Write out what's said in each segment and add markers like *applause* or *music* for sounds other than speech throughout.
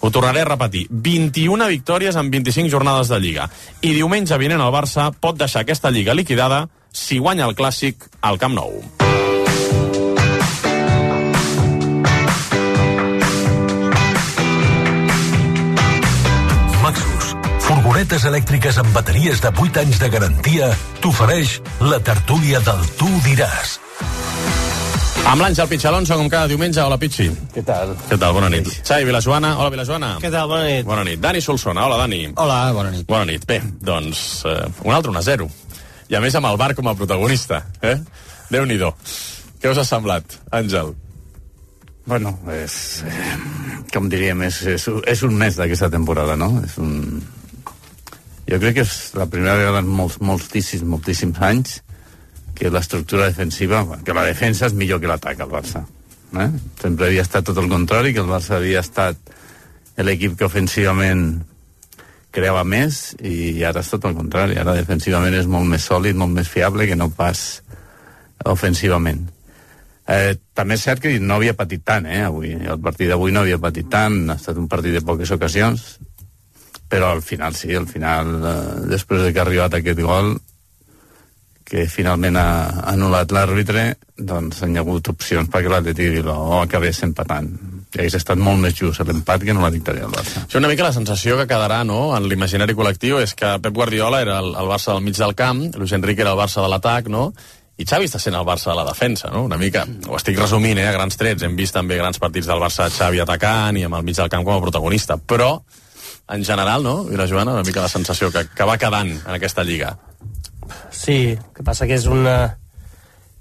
Ho tornaré a repetir. 21 victòries en 25 jornades de Lliga. I diumenge vinent el Barça pot deixar aquesta Lliga liquidada si guanya el Clàssic al Camp Nou. Maxus, furgonetes elèctriques amb bateries de 8 anys de garantia, t'ofereix la tertúlia del Tu diràs. Amb l'Àngel Pitxalonso, com cada diumenge. Hola, Pitxi. Què tal? Què tal? Bona nit. Xavi Vilajoana. Hola, Vilajoana. Què tal? Bona nit. Bona nit. Dani Solsona. Hola, Dani. Hola, bona nit. Bona nit. Bé, doncs, eh, un altre 1 a 0. I a més amb el Bar com a protagonista. Eh? Déu-n'hi-do. Què us ha semblat, Àngel? Bueno, és, eh, com diríem, és, és, és un mes d'aquesta temporada, no? És un... Jo crec que és la primera vegada en molts, moltíssims, moltíssims anys que l'estructura defensiva, que la defensa és millor que l'atac al Barça. Eh? Sempre havia estat tot el contrari, que el Barça havia estat l'equip que ofensivament creava més i ara és tot el contrari. Ara defensivament és molt més sòlid, molt més fiable que no pas ofensivament. Eh, també és cert que no havia patit tant, eh, avui. El partit d'avui no havia patit tant, ha estat un partit de poques ocasions, però al final sí, al final, eh, després de que ha arribat aquest gol, que finalment ha anul·lat l'àrbitre, doncs hi ha hagut opcions perquè l'Atleti Bilbao acabés empatant. I hagués estat molt més just l'empat que no la victòria del Barça. Sí, una mica la sensació que quedarà no, en l'imaginari col·lectiu és que Pep Guardiola era el, el Barça del mig del camp, Luis Enrique era el Barça de l'atac, no? i Xavi està sent el Barça de la defensa, no? Una mica, ho estic resumint, eh, a grans trets. Hem vist també grans partits del Barça de Xavi atacant i amb el mig del camp com a protagonista. Però, en general, no? I la Joana, una mica la sensació que, que va quedant en aquesta lliga. Sí, el que passa que és una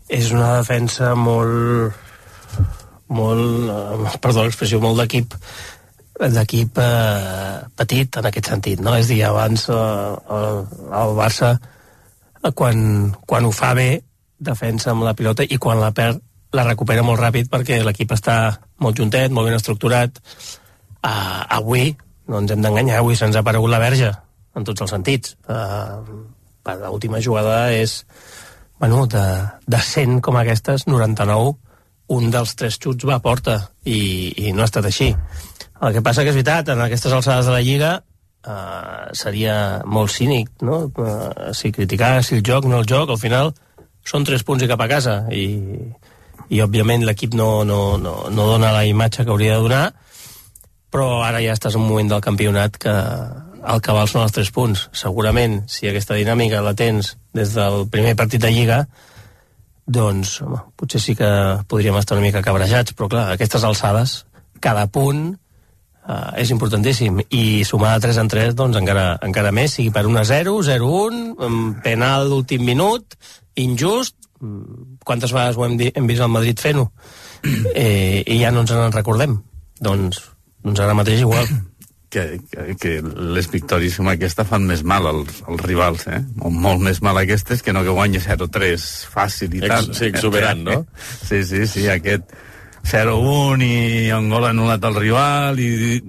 és una defensa molt molt, eh, perdó l'expressió, molt d'equip d'equip eh, petit en aquest sentit, no? És dir, abans eh, el, el Barça eh, quan, quan ho fa bé defensa amb la pilota i quan la perd la recupera molt ràpid perquè l'equip està molt juntet, molt ben estructurat. Uh, avui, no ens hem d'enganyar, avui se'ns ha aparegut la verge, en tots els sentits. Uh, L'última jugada és, bueno, de, de 100 com aquestes, 99, un dels tres xuts va a porta, i, i no ha estat així. El que passa que és veritat, en aquestes alçades de la Lliga uh, seria molt cínic, no? Uh, si criticar, si el joc, no el joc, al final són tres punts i cap a casa i, i òbviament l'equip no, no, no, no dona la imatge que hauria de donar però ara ja estàs en un moment del campionat que el que val són els tres punts. Segurament si aquesta dinàmica la tens des del primer partit de Lliga doncs home, potser sí que podríem estar una mica cabrejats però clar, a aquestes alçades cada punt uh, és importantíssim. I sumar de 3 en 3 doncs encara, encara més, sigui per 1 a 0 0-1, penal d'últim minut injust, quantes vegades ho hem, hem vist al Madrid fent-ho, eh, i ja no ens en recordem. Doncs, doncs ara mateix igual. *clears throat* Que, que, que les victòries com aquesta fan més mal als, als rivals, eh? O molt més mal aquestes que no que guanyi 0-3 fàcil i Ex, tant. sí, exuberant, no? *laughs* Sí, sí, sí, aquest 0-1 i un gol anul·lat al rival i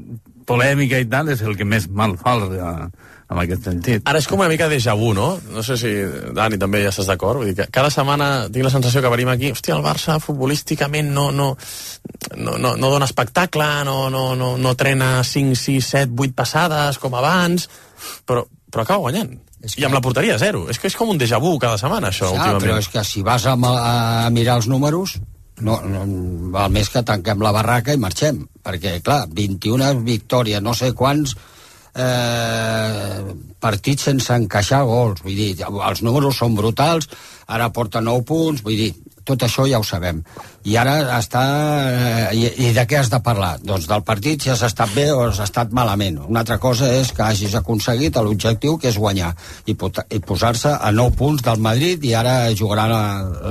polèmica i tal és el que més mal fa el, en aquest sentit. Ara és com una mica déjà vu, no? No sé si, Dani, també ja estàs d'acord. Vull dir que cada setmana tinc la sensació que venim aquí, hòstia, el Barça futbolísticament no, no, no, no, no dona espectacle, no, no, no, no trena 5, 6, 7, 8 passades com abans, però, però acaba guanyant. És que... I amb la porteria zero. És que és com un déjà vu cada setmana, això, ja, últimament. Però és que si vas a, a mirar els números, no, no, val més que tanquem la barraca i marxem, perquè, clar, 21 victòries, no sé quants, eh, partits sense encaixar gols, vull dir, els números són brutals, ara porta 9 punts, vull dir, tot això ja ho sabem. I ara està... Eh, i, I de què has de parlar? Doncs del partit si has estat bé o has estat malament. Una altra cosa és que hagis aconseguit l'objectiu que és guanyar i, i posar-se a 9 punts del Madrid i ara jugarà la,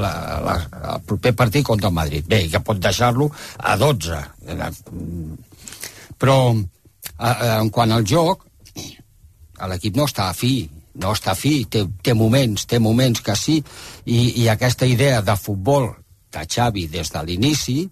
la, la, el proper partit contra el Madrid. Bé, que pot deixar-lo a 12. Però a, a, en quant al joc, l'equip no està a fi. no està fi, té, té moments, té moments que sí, i, i aquesta idea de futbol de Xavi des de l'inici,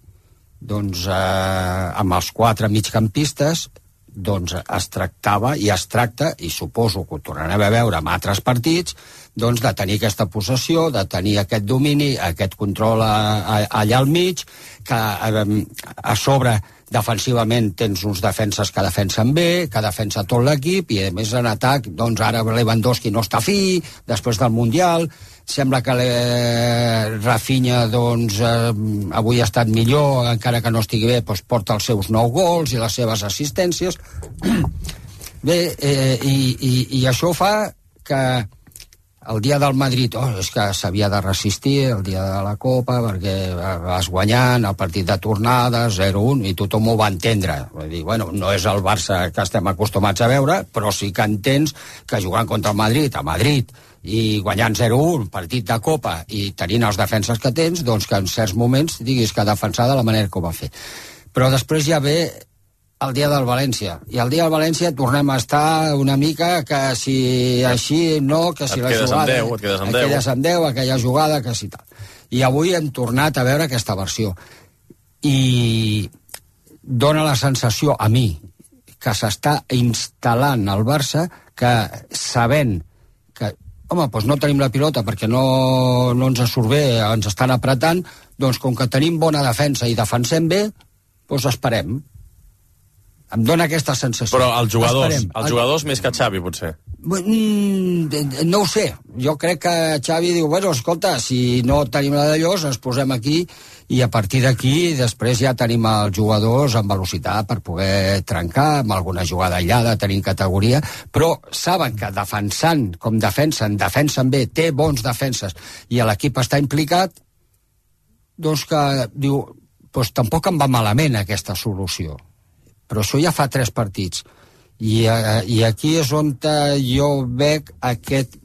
doncs eh, amb els quatre migcampistes, doncs es tractava i es tracta, i suposo que ho tornarem a veure amb altres partits, doncs de tenir aquesta possessió, de tenir aquest domini, aquest control a, a, allà al mig, que eh, a sobre defensivament tens uns defenses que defensen bé, que defensa tot l'equip, i a més en atac, doncs ara Lewandowski no està fi, després del Mundial, sembla que le... Rafinha doncs, eh, avui ha estat millor, encara que no estigui bé, doncs porta els seus nou gols i les seves assistències. *clears throat* Bé, eh, i, i, i això fa que el dia del Madrid, oh, és que s'havia de resistir el dia de la Copa perquè vas guanyant el partit de tornada 0-1 i tothom ho va entendre. Vull dir, bueno, no és el Barça que estem acostumats a veure però sí que entens que jugant contra el Madrid a Madrid i guanyant 0-1, partit de Copa i tenint els defenses que tens, doncs que en certs moments diguis que defensar de la manera que ho va fer però després ja ve el dia del València. I el dia del València tornem a estar una mica que si així no, que si Et la jugada... 10, et quedes amb et 10. quedes amb 10, aquella jugada, que si tal. I avui hem tornat a veure aquesta versió. I dona la sensació a mi que s'està instal·lant al Barça que sabent que home, doncs no tenim la pilota perquè no, no ens surt bé, ens estan apretant, doncs com que tenim bona defensa i defensem bé, doncs esperem. Em dona aquesta sensació. Però els jugadors, Esperem. els jugadors més que Xavi, potser. Mm, no ho sé. Jo crec que Xavi diu, bueno, escolta, si no tenim la de Llos, ens posem aquí i a partir d'aquí després ja tenim els jugadors amb velocitat per poder trencar, amb alguna jugada aïllada, tenim categoria, però saben que defensant com defensen, defensen bé, té bons defenses i l'equip està implicat, doncs que diu, doncs tampoc em va malament aquesta solució. Però això ja fa tres partits. I, eh, i aquí és on eh, jo veig aquest,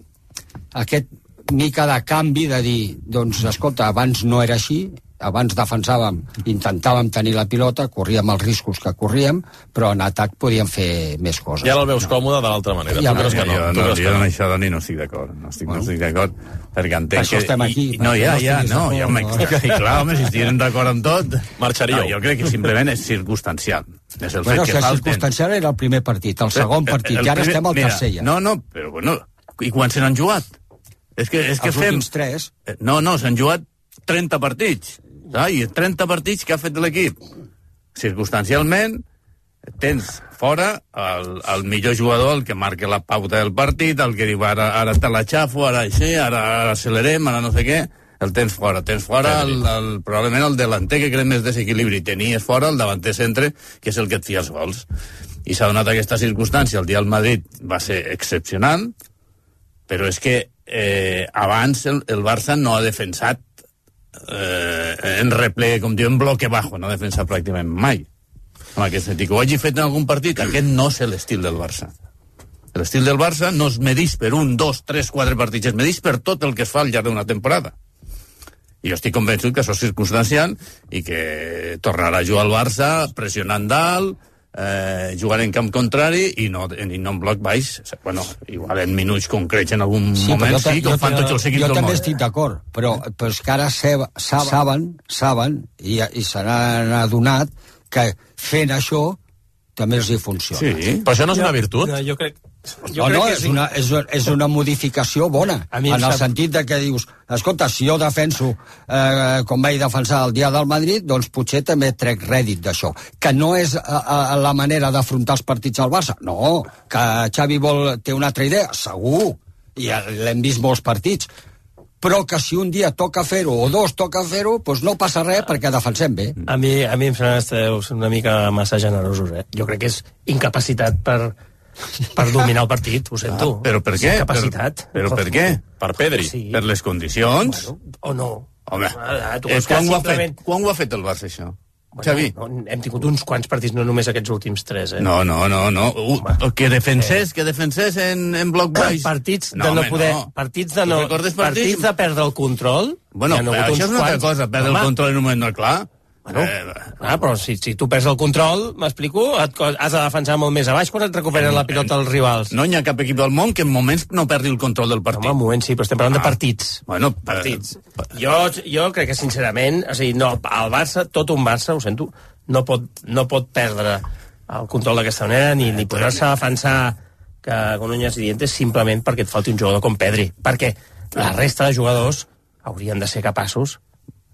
aquest mica de canvi de dir, doncs, escolta, abans no era així, abans defensàvem, intentàvem tenir la pilota, corríem els riscos que corríem, però en atac podíem fer més coses. I ara el veus còmode de l'altra manera. Ja tu creus que no? jo, no, jo que en no? això, Dani, no estic d'acord. No estic, Bueno. no estic d'acord, perquè entenc Per això que... estem aquí, I, no, ja, no ja, no, ja, d'acord, no. *laughs* clar, home, si estiguin d'acord amb tot... Marxaríeu. No, jo crec que simplement és circumstancial. És el Bueno, fet que el falten... circumstancial era el primer partit, el segon partit, El i ara primer- estem al mira, tercer ja. No, no, però bueno, i quan se n'han jugat? És que, és que Els fem... últims tres. Eh, No, no, s'han jugat 30 partits. Saps? I 30 partits que ha fet l'equip. Circumstancialment, tens fora el, el millor jugador, el que marca la pauta del partit, el que diu ara, ara te la xafo, ara així, ara, ara accelerem, ara no sé què, el tens fora. Tens fora el, el, probablement el delanter que crea més desequilibri. Tenies fora el davanter centre, que és el que et fia els gols. I s'ha donat aquesta circumstància. El dia del Madrid va ser excepcional, però és que eh, abans el, el Barça no ha defensat eh, en reple, com diu, en bloque bajo, no ha defensat pràcticament mai. En aquest sentit, que ho hagi fet en algun partit, aquest no és l'estil del Barça. L'estil del Barça no es medís per un, dos, tres, quatre partits, es medís per tot el que es fa al llarg d'una temporada. I jo estic convençut que això és circumstancial i que tornarà a jugar al Barça pressionant dalt, eh, jugant en camp contrari i no, i no en bloc baix. Bueno, igual en minuts concrets en algun sí, moment jo sí, que jo ho fan tots els equips Jo del també món. estic d'acord, però, però és que ara seb, sab, saben, saben, i, i se n'han adonat que fent això també els hi funciona. Sí. Però això no és una virtut? No, jo crec... Jo no, no, és una, és, és una modificació bona, en el sap- sentit de que dius, escolta, si jo defenso eh, com vaig defensar el dia del Madrid, doncs potser també trec rèdit d'això. Que no és a, a, a la manera d'afrontar els partits al Barça, no, que Xavi vol, té una altra idea, segur, i l'hem vist molts partits, però que si un dia toca fer-ho o dos toca fer-ho, doncs no passa res perquè defensem bé. A mi, a mi em sembla que esteu una mica massa generosos, eh? Jo crec que és incapacitat per, per dominar el partit, ho sento. Ah, però per què? Incapacitat. Però, però per què? Per Pedri. Sí. Per les condicions? Bueno, o no. Home, Ah, tu eh, quan, ho ha simplement- fet, quan ho ha fet el Barça, això? Bueno, Xavi? no, hem tingut uns quants partits, no només aquests últims tres, eh? No, no, no, no. Uh, que defensés, que defensés en, en bloc baix. *coughs* partits de No, no, home, poder... no. Partits de no... partits? partits de perdre el control... Bueno, ha hagut això és una altra cosa, perdre el Home, control en un moment no clar. Bueno, Eh, ah, però si, si tu perds el control, m'explico, et has de defensar molt més a baix quan et recuperen la pilota els rivals. No hi ha cap equip del món que en moments no perdi el control del partit. Home, un moment, sí, però estem parlant Ah. de partits. Bueno, Partits. eh, Jo, jo crec que, sincerament, o sigui, no, el Barça, tot un Barça, ho sento, no pot, no pot perdre el control d'aquesta manera ni, ni posar-se a defensar que con uñas y dientes simplement perquè et falti un jugador com Pedri. Perquè la resta de jugadors haurien de ser capaços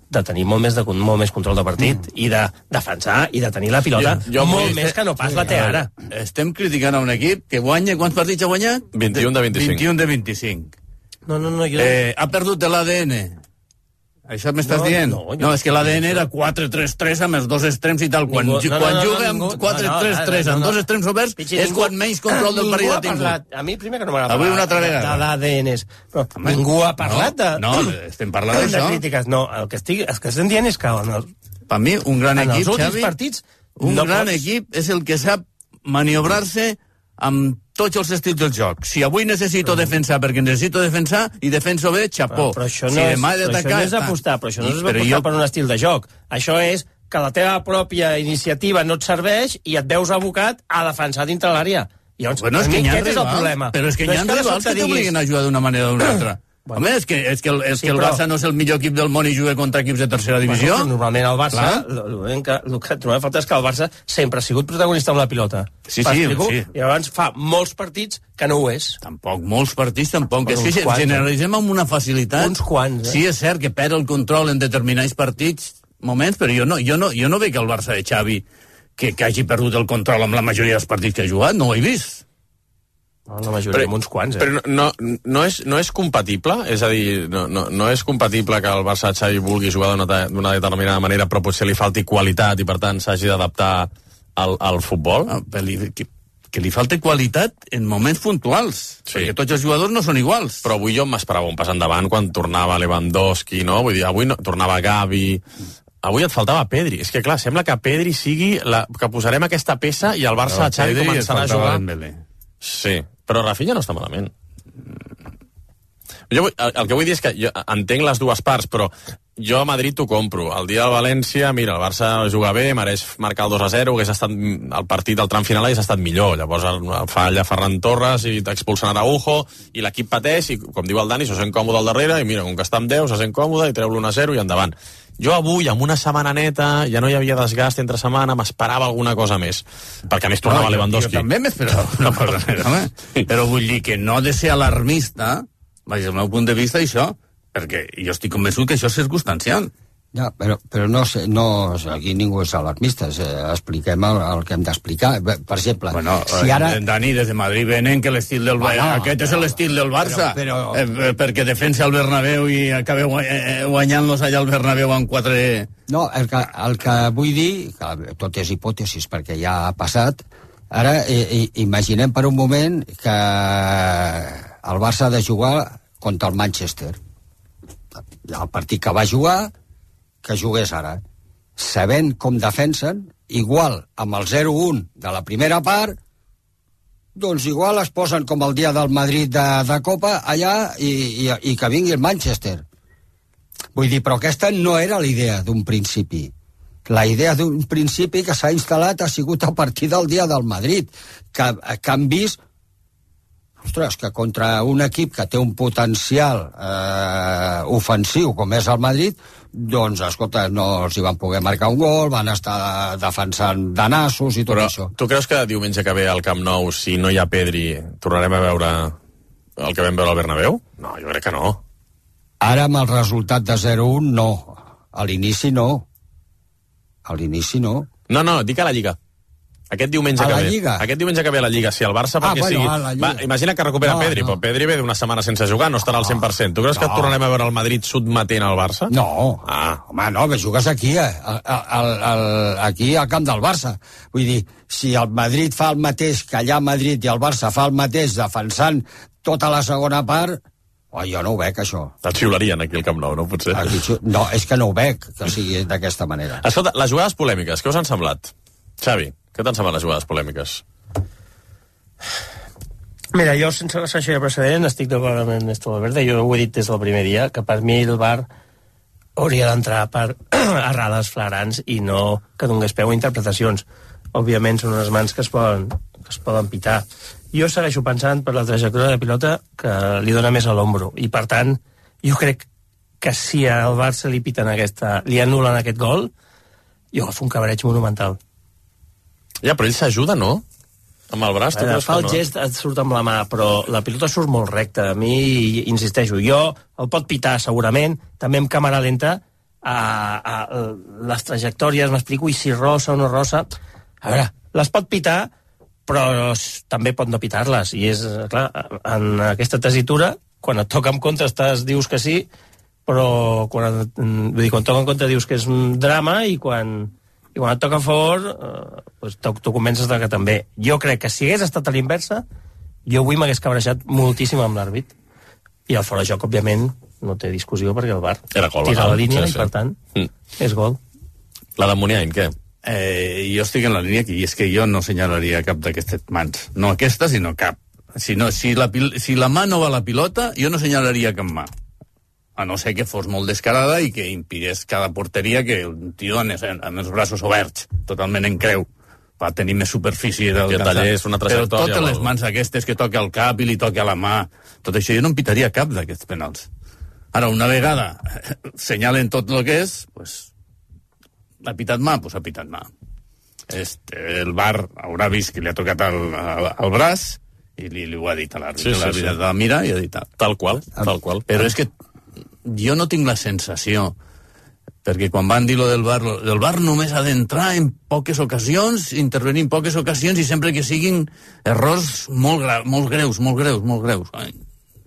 de tenir molt més, de, molt més control de partit mm. i de defensar i de tenir la pilota Jo- jo molt més que no pas la té ara. Estem criticant a un equip que guanya... Quants partits ha guanyat? 21 de 25. 21 de 25. No, no, no, jo... Eh, ha perdut de l'ADN. Això m'estàs No, dient? no, No, és que l'ADN era 4-3-3 amb els dos extrems i tal. Quan, Ningú- no, no, quan no, no, juga amb 4-3-3 no, no, amb dos extrems oberts Pichi, és ningú- quan menys control del partit ha tingut. a mi primer que no m'agrada Avui una altra vegada. de però ningú ha parlat No, de... no, estem parlant *coughs* de d'això. crítiques. No, el que, estic, el que estem dient és que en, el, Per mi, un gran en els equip, Xavi, partits un no gran pots- equip és el que sap maniobrar-se amb tots els estils del joc. Si avui necessito defensar perquè necessito defensar i defenso bé, xapó. Però, però això no, si és, demà he però això d'atacar... no és apostar, però això no és però apostar jo- per un estil de joc. Això és que la teva pròpia iniciativa no et serveix i et veus abocat a defensar dintre l'àrea. Llavors, Bueno, és que ha aquest és el problema. però és que no n'hi ha rivals que t'obliguen a jugar d'una manera o d'una altra. Bueno. Home, és que, és que, el, és Sí, que el però- Barça no és el millor equip del món i juga contra equips de tercera divisió. Bueno, però normalment el Barça, el, el, que, el que trobem a falta és que el Barça sempre ha sigut protagonista amb la pilota. Sí, sí, sí. I llavors fa molts partits que no ho és. Tampoc, molts partits tampoc. Bueno, és que quants, generalitzem amb una facilitat. Uns quants, eh? Sí, és cert que perd el control en determinats partits, moments, però jo no, jo no, jo no veig el Barça de Xavi que, que hagi perdut el control amb la majoria dels partits que ha jugat, no ho he vist. No, la majoria, però, uns quants, eh? Però no, no, no, és, no és compatible? És a dir, no, no, no és compatible que el Barça Xavi vulgui jugar d'una de- d'una determinada manera, però potser li falti qualitat i, per tant, s'hagi d'adaptar al, al futbol? Ah, però li, que, que li falta qualitat en moments puntuals, Sí. perquè tots els jugadors no són iguals. Però avui jo m'esperava un pas endavant quan tornava Lewandowski, no? Vull dir, avui no, tornava Gavi... Avui et faltava Pedri. És que, clar, sembla que Pedri sigui... La, que posarem aquesta peça i el Barça de Xavi Pedri començarà a jugar... Dembélé. Sí, però Rafinha no està malament. Jo vull, el, el que vull dir és que jo entenc les dues parts, però jo a Madrid t'ho compro. El dia del València, mira, el Barça juga bé, mereix marcar el 2 a 0, hagués estat el partit del tram final hagués estat millor. Llavors falla Ferran Torres i t'expulsen Araujo i l'equip pateix i, com diu el Dani, se sent còmode al darrere i mira, com que està amb 10, se sent còmode i treu l'1 a 0 i endavant. Jo avui, amb una setmana neta, ja no hi havia desgast entre setmana, m'esperava alguna cosa més. Perquè a més tornava jo- Lewandowski. Jo també m'esperava *laughs* una cosa més, home. Però vull dir que no ha de ser alarmista, vaja, el meu punt de vista, això, perquè jo estic convençut que això és circumstancial. Ja, però, però no sé, no, aquí ningú és alarmista, eh, expliquem el, el que hem d'explicar. Per exemple, Bueno, si eh, ara... Dani, des de Madrid venen que l'estil del Bueno, Barça... Aquest és però- l'estil del Barça. però- però- Eh, eh, perquè defensa el Bernabéu i acaba eh, guanyant-los allà al Bernabéu amb quatre... No, el que, el que vull dir, que tot és hipòtesis perquè ja ha passat, ara eh, eh, imaginem per un moment que el Barça ha de jugar contra el Manchester. El partit que va jugar, que jugués ara. Sabent com defensen, igual amb el 0-1 de la primera part, doncs igual es posen com el dia del Madrid de, de Copa allà i, i, i que vingui el Manchester. Vull dir, però aquesta no era la idea d'un principi. La idea d'un principi que s'ha instal·lat ha sigut a partir del dia del Madrid, que, que han vist ostres, que contra un equip que té un potencial eh, ofensiu com és el Madrid, doncs, escolta, no els hi van poder marcar un gol, van estar defensant de nassos i tot Però això. tu creus que diumenge que ve al Camp Nou, si no hi ha Pedri, tornarem a veure el que vam veure al Bernabéu? No, jo crec que no. Ara amb el resultat de 0-1, no. A l'inici no. A l'inici no. No, no, dic a la Lliga. Aquest diumenge A que la ve. Lliga? Aquest diumenge que ve a la Lliga, si el Barça Ah, perquè bueno, sigui... Va, imagina que recupera No, Pedri, no. però Pedri ve d'una setmana sense jugar, no estarà al 100%. Tu creus que No. tornarem a veure el Madrid sotmetent al Barça? No, Ah. home, no, que jugues aquí, eh? Al, al, al, aquí al camp del Barça. Vull dir, si el Madrid fa el mateix que allà a Madrid i el Barça fa el mateix defensant tota la segona part, oh, jo no ho veig, això. Et xiularien aquí al Camp Nou, no? Potser. Aquí, no, és que no ho veig, que sigui d'aquesta manera. Escolta, les jugades polèmiques, què us han semblat? Xavi, què t'han semblat les jugades polèmiques? Mira, jo, sense recerca de precedent, estic d'acord amb Ernesto Valverde. Jo ho he dit des del primer dia, que per mi el VAR hauria d'entrar per *clears throat* errades flagrants i no que donés peu a interpretacions. Òbviament són unes mans que es poden, que es poden pitar. Jo segueixo pensant per la trajectòria de pilota que li dona més a l'ombro i per tant jo crec que si al Barça li piten aquesta, li anulen aquest gol, jo agafo un cabreig monumental. Ja, però ell s'ajuda, no? Amb el braç, tu creus fa el no? gest, et surt amb la mà, però la pilota surt molt recta. A mi, insisteixo, jo el pot pitar segurament, també amb càmera lenta, a, a, a les trajectòries, m'explico, i si rosa o no rosa... A veure, les pot pitar, però també pot no pitar-les. I és, clar, en aquesta tesitura, quan et toca en compte estàs, dius que sí, però quan, vull dir, quan toca en compte dius que és un drama i quan, i quan et toca a favor eh, doncs tu, de que també. Jo crec que si hagués estat a l'inversa, jo avui m'hagués cabrejat moltíssim amb l'àrbit. I el fora de joc, òbviament, no té discussió perquè el bar Era gol tira legal, la línia sí, i, sí. per tant, Mm. és gol. La de Muniain, què? Eh, jo estic en la línia que i és que jo no senyalaria cap d'aquestes mans. No aquesta, sinó cap. Si, no, si, la, si la mà no va a la pilota, jo no senyalaria cap mà. A no ser que fos molt descarada i que impidés cada porteria que un tio anés amb els braços oberts, totalment en creu va tenir més superfície del Que tallés una Però trajectòria totes o les mans aquestes que toca al cap i li toca a la mà, tot això jo no em pitaria cap d'aquests penals. Ara, una vegada senyalen tot el que és, pues, ha pitat mà, pues ha pitat mà. Este, el bar haurà vist que li ha tocat el, el, el braç i li, li ho ha dit a l'àrbitre. Sí, sí, l'àrbitre sí. la mira i ha dit... "Ah, Tal qual, tal qual. Però és que jo no tinc la sensació perquè quan van dir lo del bar, del bar només ha d'entrar en poques ocasions, intervenir en poques ocasions i sempre que siguin errors molt, gra molt greus, molt greus, molt greus.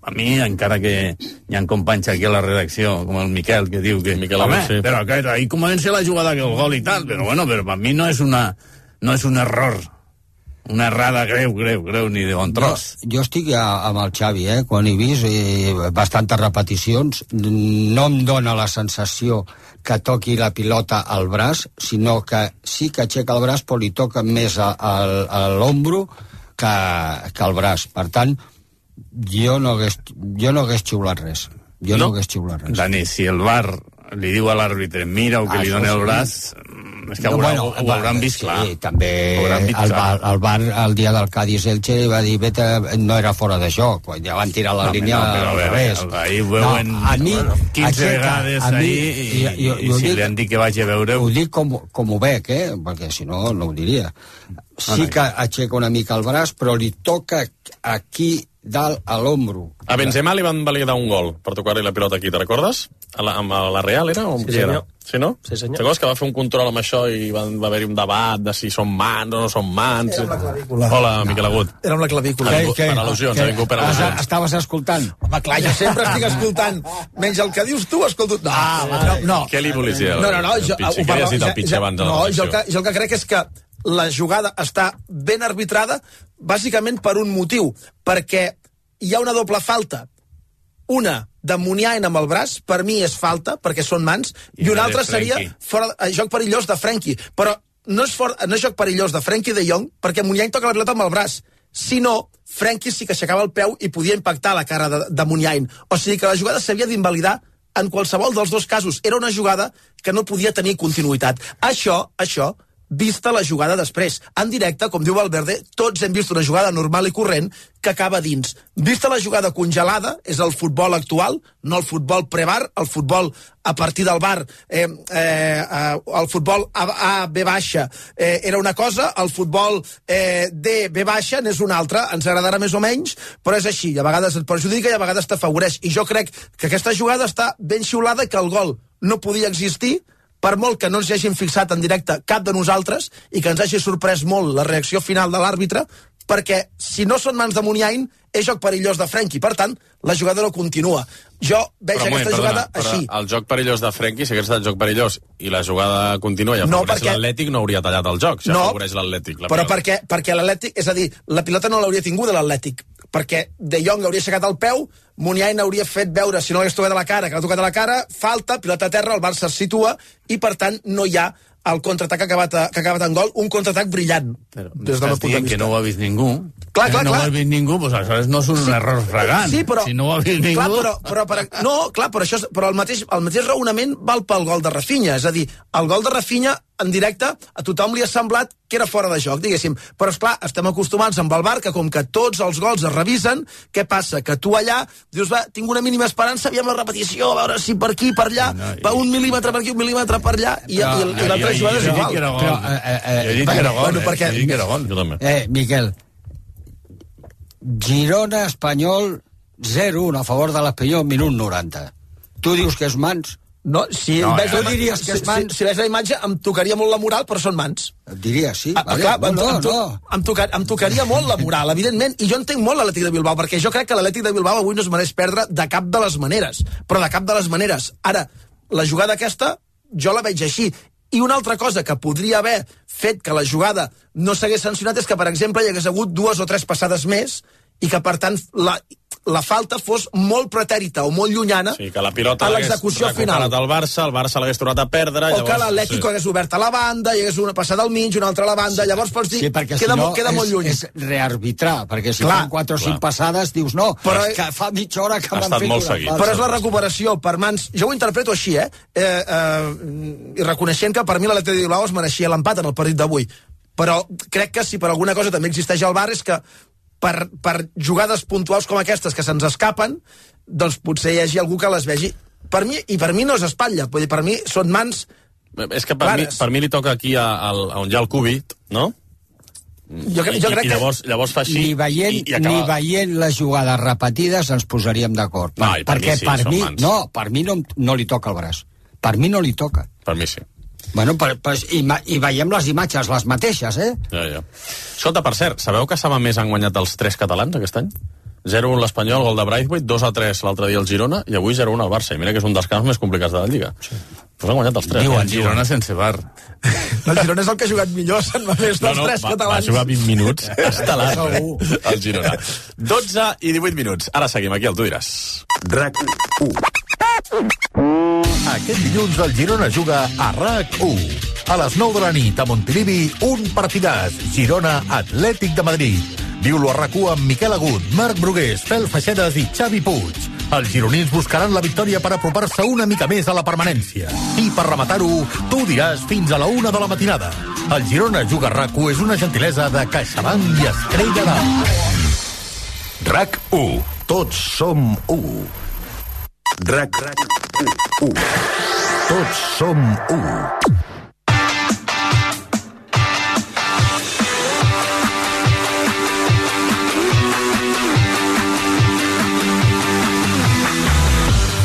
A mi, encara que hi ha companys aquí a la redacció, com el Miquel, que diu que... Miquel Home, sí. però que ahí comença la jugada que el gol i tal, però bueno, però per mi no és una, no és un error, una errada greu, greu, greu, ni de bon tros. Jo, jo estic a, amb el Xavi, eh? quan he vist eh, bastantes repeticions, no em dóna la sensació que toqui la pilota al braç, sinó que sí que aixeca el braç, però li toca més a, a, a l'ombro que, que al braç. Per tant, jo no hagués, jo no hagués xiulat res. Jo no, No? hagués xiulat res. Dani, si el bar li diu a l'àrbitre mira o que Ah, li dona el braç, és que ho, bueno, ho, ho hauran vist sí, clar. també Ho hauran vist el bar, el bar el dia del Cádiz Elche va dir vete, no era fora de joc quan ja van tirar la No, línia no, però al revés ahí ho veuen a mi, 15 aixeca- vegades a mi- ahí i, jo- jo- i jo si dic- li han dit que vagi a veure ho dic com, com ho veig, eh? perquè si no, no ho diria. Sí que aixeca una mica el braç, però li toca aquí dalt a l'ombro. A Benzema li van validar un gol per tocar-li la pilota aquí, te recordes? A la, amb la Real era? O Sí, era? senyor. Sí, no? Sí, senyor. Recordes que va fer un control amb això i van, va haver-hi un debat de si són mans o no són mans? Era amb la clavícula. Hola, Miquel Agut. Era amb la clavícula. Què? per al·lusions, ha vingut per Ah, al·lusions. Estaves escoltant? Home, clar, jo sempre estic escoltant. Menys el que dius tu, escolto... No, ah, no, no. Què li volies dir? No, no, no. El Jo, Pitxi? ho Què li has parlo- dit Pitxi ja- abans de la No, jo el, que, jo el que crec és que la jugada està ben arbitrada bàsicament per un motiu, perquè hi ha una doble falta. Una de Muniain amb el braç, per mi és falta, perquè són mans, I i, una altra seria fora, eh, joc perillós de Frenkie. Però no és, for, no és joc perillós de Frenkie de Jong, perquè Muniain toca la pilota amb el braç. Si no, Frenkie sí que aixecava el peu i podia impactar la cara de, de Muniain. O sigui que la jugada s'havia d'invalidar en qualsevol dels dos casos. Era una jugada que no podia tenir continuïtat. Això, això, vista la jugada després. En directe, com diu Valverde, tots hem vist una jugada normal i corrent que acaba dins. Vista la jugada congelada, és el futbol actual, no el futbol prebar, el futbol a partir del bar, eh, eh, eh, el futbol A, A B baixa eh, era una cosa, el futbol eh, D B baixa n'és una altra, ens agradarà més o menys, però és així, a vegades et perjudica i a vegades t'afavoreix. I jo crec que aquesta jugada està ben xiulada, que el gol no podia existir, per molt que no ens hi hagin fixat en directe cap de nosaltres i que ens hagi sorprès molt la reacció final de l'àrbitre, perquè si no són mans de Muniain, és joc perillós de Frenkie. Per tant, la jugada no continua. Jo veig Però, un moment, aquesta jugada perdona, així. el joc perillós de Frenkie, si hagués estat joc perillós i la jugada continua i No, perquè- l'Atlètic, no hauria tallat el joc, si No, afavoreix l'Atlètic. la però pilota. perquè, perquè l'Atlètic, és a dir, la pilota no l'hauria tinguda l'Atlètic, perquè De Jong hauria aixecat el peu, Muniain hauria fet veure, si no l'hagués tocat a la cara, que l'ha tocat a la cara, falta, pilota a terra, el Barça es situa, i per tant no hi ha el contraatac acabat, a, que ha acabat en gol, un contraatac brillant, Però des meu estàs de dient que no ho ha vist ningú. Clar, clar, no clar. ho ha vist ningú, doncs aleshores no és un error fragant. Sí, però... Si no ho ha vist ningú... Clar, però, però, però, no, clar, però, això, però el, mateix, el mateix raonament val pel gol de Rafinha. És a dir, el gol de Rafinha, en directe, a tothom li ha semblat que era fora de joc, diguéssim. Però, és clar estem acostumats amb el bar que com que tots els gols es revisen, què passa? Que tu allà dius, va, tinc una mínima esperança, aviam la repetició, a veure si per aquí, per allà, No, i- va un mil·límetre per aquí, un mil·límetre per allà, i, Però, i, i, l'altra jugada jo és he dit igual. que era gol. Però, eh, eh, eh, Jo he dit que era gol, bueno, eh? perquè- Jo que era gol. Jo també. Eh, Miquel, Girona, Espanyol, 0-1 a favor de l'Espanyol, minut 90. Tu dius que és mans? No, si, No, veig eh? la, Tu diries que si, mans? si, si veig la imatge, em tocaria molt la moral, però són mans. Et diria, sí. Ah, vale. clar, no, em, no, em, to- no. em, tocar, em tocaria molt la moral, evidentment, i jo entenc molt l'Atlètic de Bilbao, perquè jo crec que l'Atlètic de Bilbao avui no es mereix perdre de cap de les maneres, però de cap de les maneres. Ara, la jugada aquesta, jo la veig així. I una altra cosa que podria haver fet que la jugada no s'hagués sancionat és que, per exemple, hi hagués hagut dues o tres passades més i que, per tant, la, la falta fos molt pretèrita o molt llunyana Sí, que la pilota a l'execució final. al Barça, el Barça l'hagués tornat a perdre... O que l'Atlético sí. hagués obert a la banda, hi hagués una passada al mig, una altra a la banda, llavors pots dir, Sí, perquè queda, si no molt, queda és, molt lluny. és rearbitrar, perquè si Clar, fan 4 o 5 clar. passades dius no, Però- és que fa mitja hora que Ha m'han fet molt una seguit. Però és la recuperació per mans... Jo ho interpreto així, eh? eh, eh I reconeixent que per mi l'Atlètic de Bilbao es mereixia l'empat en el partit d'avui. Però crec que si per alguna cosa també existeix el bar és que per, per jugades puntuals com aquestes que se'ns escapen, doncs potser hi hagi algú que les vegi. Per mi, I per mi no és espatlla, vull dir, per mi són mans... És que per mi, Clares. per mi li toca aquí a, a, a on hi ha el cúbit, no? Jo, jo I, crec i que... llavors, llavors fa així ni veient, i, i acaba... ni veient les jugades repetides ens posaríem d'acord. No, i per perquè mi sí, per mi, mans. no, per mi no, no li toca el braç. Per mi no li toca. Per mi sí. Bueno, per, per, i, I veiem les imatges, les mateixes, eh? Ja, ja. Escolta, per cert, sabeu que Sama més han guanyat els tres catalans aquest any? 0-1 l'Espanyol, gol de Braithwaite, 2-3 l'altre dia el Girona i avui 0-1 al Barça. I mira que és un dels camps més complicats de la Lliga. Sí. Pues han guanyat els tres. Diuen, eh? Girona sense bar. *laughs* El Girona és el que ha jugat millor, se'n va més dels tres va, va catalans. jugar 20 minuts *laughs* estel·lar el Girona. 12 i 18 minuts. Ara seguim aquí, el tu diràs. RAC 1. Aquest dilluns el Girona juga a RAC 1. A les 9 de la nit a Montilivi, un partidàs. Girona Atlètic de Madrid. Viu-lo a rac amb Miquel Agut, Marc Brugués, Fel Feixedes i Xavi Puig. Els gironins buscaran la victòria per apropar-se una mica més a la permanència. I per rematar-ho, tu diràs fins a la una de la matinada. El Girona Juga rac és una gentilesa de CaixaBank i Estrella d'Alt. RAC 1. Tots som 1. RAC 1. Tots som 1.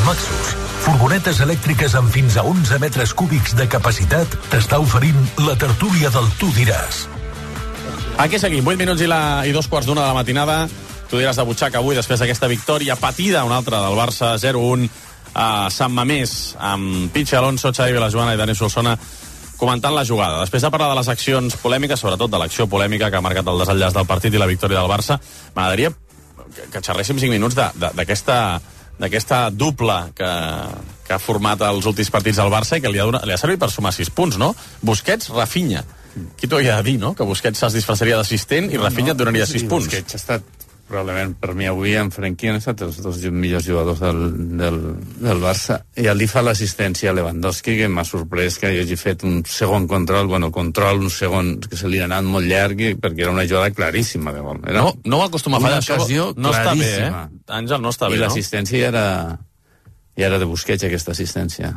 Maxus, furgonetes elèctriques amb fins a 11 metres cúbics de capacitat, t'està oferint la tertúlia del Tu diràs. Aquí seguim, 8 minuts i, la, i dos quarts d'una de la matinada. Tu diràs de butxaca avui, després d'aquesta victòria patida, una altra del Barça, 0-1 a Sant Mamés, amb Pitxe Alonso, Xavi Vilajoana i Dani Solsona comentant la jugada. Després de parlar de les accions polèmiques, sobretot de l'acció polèmica que ha marcat el desenllaç del partit i la victòria del Barça, m'agradaria que, que xerréssim 5 minuts d'aquesta dupla que, que ha format els últims partits del Barça i que li ha, donat, li ha servit per sumar 6 punts, no? Busquets, Rafinha. Qui t'ho havia de dir, no? Que Busquets se'ls disfressaria d'assistent i Rafinha et donaria 6 punts. Busquets ha estat probablement per mi avui en Frenkie han estat els dos millors jugadors del, del, del Barça i li fa l'assistència a Lewandowski que m'ha sorprès que hagi fet un segon control bueno, control, un segon que se li ha anat molt llarg i- perquè era una jugada claríssima de gol. Era No, no acostuma a fallar, això no està bé, eh? Àngel, no està I bé, no? l'assistència ja era, ja era de Busquets, aquesta assistència.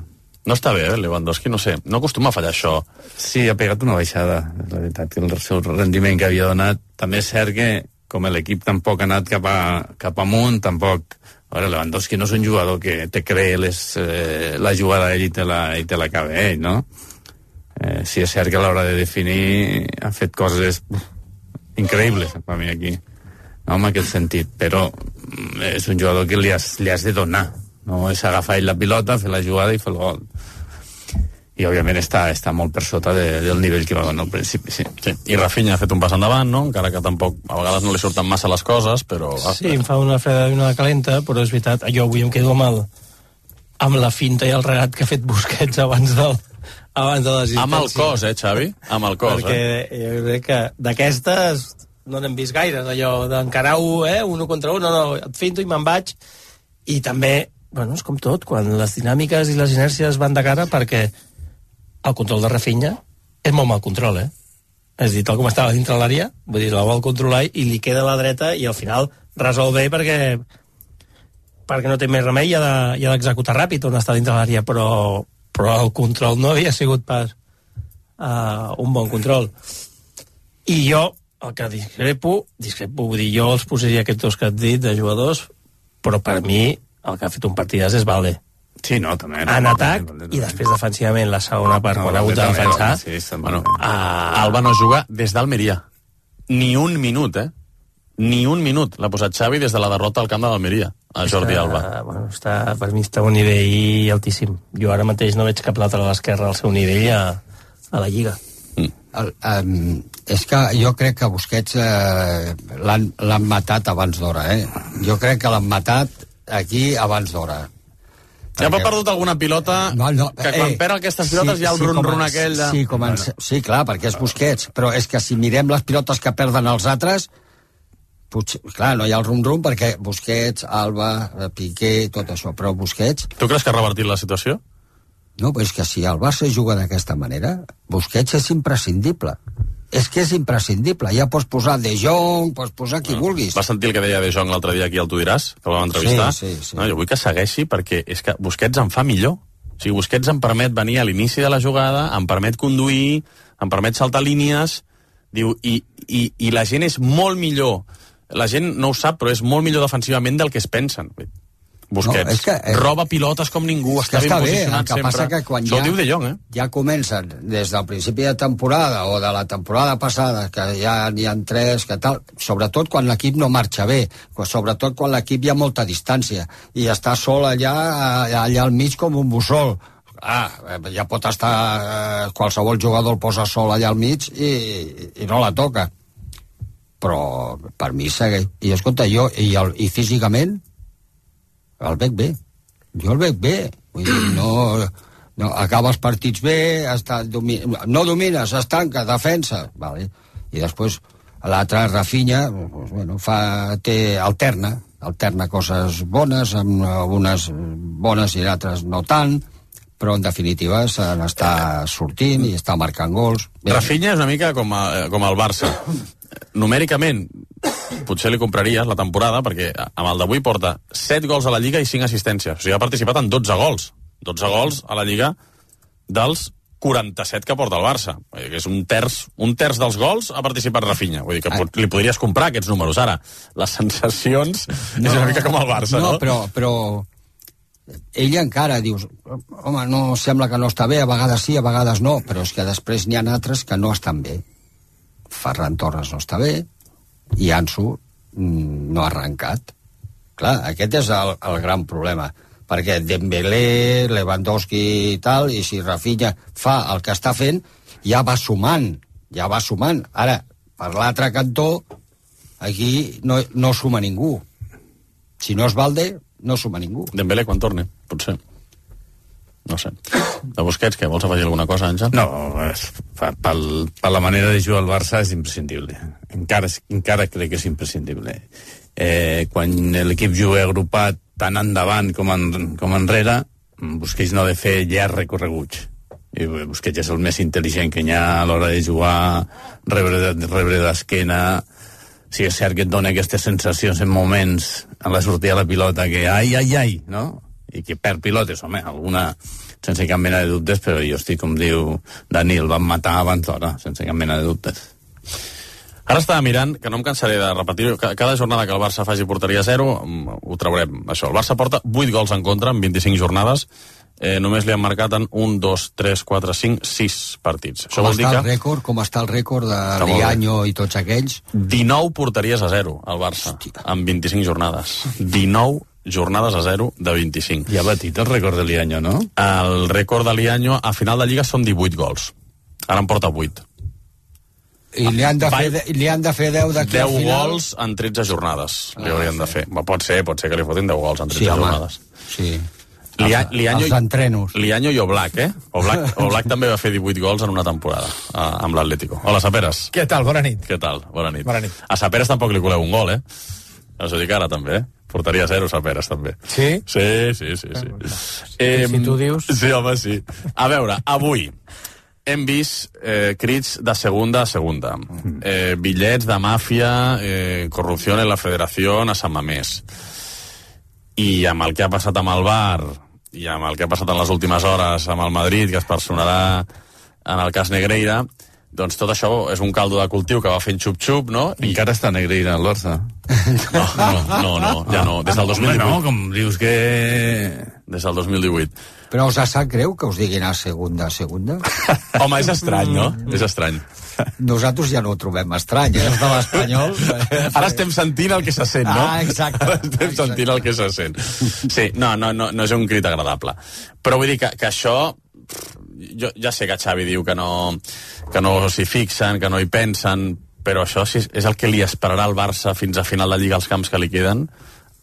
No està bé, eh, Lewandowski, no sé. No acostuma a fallar això. Sí, ha pegat una baixada, la veritat, que el seu rendiment que havia donat. També és cert que, com l'equip tampoc ha anat cap, a, cap amunt, tampoc... A veure, Lewandowski no és un jugador que te cree les, eh, la jugada ell i te la, i te la acaba ell, no? Eh, sí, és cert que a l'hora de definir ha fet coses increïbles per mi aquí, no, en aquest sentit, però mm, és un jugador que li has, li has de donar, no és agafar ell la pilota, fer la jugada i fer el gol i òbviament està, està molt per sota de, del nivell que va donar al principi, sí. Sí. I Rafinha ha fet un pas endavant, no? Encara que tampoc a vegades no li surten massa les coses, però... Sí, em fa una freda i una calenta, però és veritat, jo avui em quedo el, amb la finta i el regat que ha fet Busquets abans del, abans de l'assistència. Amb el cos, eh, Xavi? Amb el cos, perquè eh? jo crec que d'aquestes no n'hem vist gaires, allò d'encarar-ho, eh, un contra un, no, no, et finto i me'n vaig. I també, bueno, és com tot, quan les dinàmiques i les inèrcies van de cara, perquè el control de Rafinha és molt mal control, eh? És a dir, tal com estava dintre l'àrea, vull dir, la vol controlar i li queda a la dreta i al final resol bé perquè perquè no té més remei i ha d'executar de, ràpid on està dintre l'àrea, però, però el control no havia sigut pas uh, un bon control. I jo, el que discrepo, discrepo, vull dir, jo els posaria aquests dos que has dit de jugadors, però per mi el que ha fet un partidàs és Valde. Sí, no, també. En atac i després defensivament la segona part, quan ha hagut de defensar, Sí, Bueno, Ah. Alba no juga des d'Almeria. Ni un minut, eh? Ni un minut l'ha posat Xavi des de la derrota al camp de l'Almeria, a Jordi està, Alba. Bueno, està, per mi està a un nivell altíssim. Jo ara mateix no veig cap lateral a l'esquerra al seu nivell a, a la Lliga. El, um, és que jo crec que Busquets eh, l'han l'han matat abans d'hora, eh? Jo crec que l'han matat aquí abans d'hora. Ja ha perdut alguna pilota No, no, que quan eh, perd aquestes pilotes hi ha el run-run com a- aquell de... Sí, com a, sí, clar, perquè és Busquets, però és que si mirem les pilotes que perden els altres, potser, clar, no hi ha el rum-rum perquè Busquets, Alba, eh, Piqué, tot això, però Busquets, Tu creus que ha revertit la situació? No, és que si el Barça juga d'aquesta manera, Busquets és imprescindible. És que és imprescindible. Ja pots posar De Jong, pots posar qui vulguis. Va sentir el que deia De Jong l'altre dia aquí al Tu diràs, que el vam entrevistar? Sí, sí, sí. No, jo vull que segueixi perquè és que Busquets em fa millor. O sigui, Busquets em permet venir a l'inici de la jugada, em permet conduir, em permet saltar línies, diu, i, i, i la gent és molt millor, la gent no ho sap, però és molt millor defensivament del que es pensen. Busquets. No, és que, eh, Roba pilotes com ningú, que està ben està bé, posicionat el que sempre. passa que quan Això ja, diu De Jong, eh? ja comencen des del principi de temporada o de la temporada passada, que ja n'hi ha tres, que tal, sobretot quan l'equip no marxa bé, sobretot quan l'equip hi ha molta distància i està sol allà, allà al mig com un mussol. Ah, ja pot estar eh, qualsevol jugador el posa sol allà al mig i, i no la toca però per mi segueix i escolta, jo, i, el, i físicament el veig bé jo el veig bé vull dir, no, no, acaba els partits bé està, domi, no domines, es tanca, defensa vale. i després l'altre Rafinha pues, bueno, fa, té, alterna alterna coses bones amb algunes bones i altres no tant però en definitiva se n'està sortint i està marcant gols Bé, Rafinha és una mica com, a, com el Barça. Numèricament, potser li compraries la temporada, perquè amb el d'avui porta 7 gols a la Lliga i 5 assistències. O sigui, ha participat en 12 gols. 12 gols a la Lliga dels 47 que porta el Barça. Vull dir que és un terç, un terç dels gols ha participat Rafinha. Vull dir que pot, li podries comprar aquests números. Ara, les sensacions no, és una mica com el Barça, no? no? Però, però ella encara dius, home, no sembla que no està bé, a vegades sí, a vegades no, però és que després n'hi ha altres que no estan bé. Ferran Torres no està bé, i Ansu mm, no ha arrencat. Clar, aquest és el, el gran problema, perquè Dembélé, Lewandowski i tal, i si Rafinha fa el que està fent, ja va sumant, ja va sumant. Ara, per l'altre cantó, aquí no, no suma ningú. Si no és Valde, no suma ningú. Dembélé quan torni, potser. No sé. De Busquets, què? Vols afegir alguna cosa, Àngel? No, per, pel, per la manera de jugar al Barça és imprescindible. Encara, encara crec que és imprescindible. Eh, quan l'equip juga agrupat tant endavant com, en, com enrere, Busquets no ha de fer llargs recorreguts. I Busquets és el més intel·ligent que hi ha a l'hora de jugar, rebre, de- rebre d'esquena... Sí, és cert que et dona aquestes sensacions en moments en la sortida de la pilota que ai, ai, ai, no? I que perd pilotes, home, alguna sense cap mena de dubtes, però jo estic, com diu Dani, el van matar abans d'hora, sense cap mena de dubtes. Ara estava mirant, que no em cansaré de repetir ca- cada jornada que el Barça faci porteria zero, mm, ho traurem, això. El Barça porta 8 gols en contra en 25 jornades, eh, només li han marcat en 1, 2, 3, 4, 5, 6 partits. Això Com vol dir que rècord, com està el rècord de. Lianyo i tots aquells? 19 porteries a zero al Barça, en 25 jornades. 19 jornades a zero de 25. Ja ha batit el rècord de Lianyo, no? El rècord de Lianyo a final de Lliga són 18 gols. Ara en porta 8. I li han de Va- fer, de- li han de fer 10 d'aquí 10 al final? gols en 13 jornades li Ah, haurien de sí. fer. Va, pot ser, pot ser que li fotin 10 gols en 13 Sí, home. jornades. Sí. Lia, Lianyo, els entrenos. Lianyo i Oblak, eh? Oblak, *laughs* Oblak també va fer 18 gols en una temporada eh, amb l'Atlético. Hola, Saperes. Què tal? Bona nit. Què tal? Bona nit. Bona nit. A Saperes tampoc li coleu un gol, eh? Us ho dic ara, també, eh? Portaria zero, Saperes, també. Sí? Sí, sí, sí. sí. Eh, si tu dius... Sí, home, sí. A veure, avui hem vist eh, crits de segunda a segunda. Eh, bitllets de màfia, eh, corrupció en la federació a Sant Mamés. I amb el que ha passat amb el bar i amb el que ha passat en les últimes hores amb el Madrid, que es personarà en el cas Negreira, doncs tot això és un caldo de cultiu que va fent xup-xup, no? I encara està Negreira al Barça. No, no, no, no, ja no. Des del 2018. Home, no, com dius que... Des del 2018. Però us sap greu que us diguin a segunda, a segunda? *laughs* Home, és estrany, no? És estrany. Nosaltres ja no ho trobem estrany, eh? Els de l'Espanyol... *laughs* Ara estem sentint el que se sent, no? Ah, exacte. Ara estem sentint el que se sent. Sí, no, no, no, no és un crit agradable. Però vull dir que, que això... Jo ja sé que Xavi diu que no, que no s'hi fixen, que no hi pensen, però això si és el que li esperarà al Barça fins a final de Lliga als camps que li queden,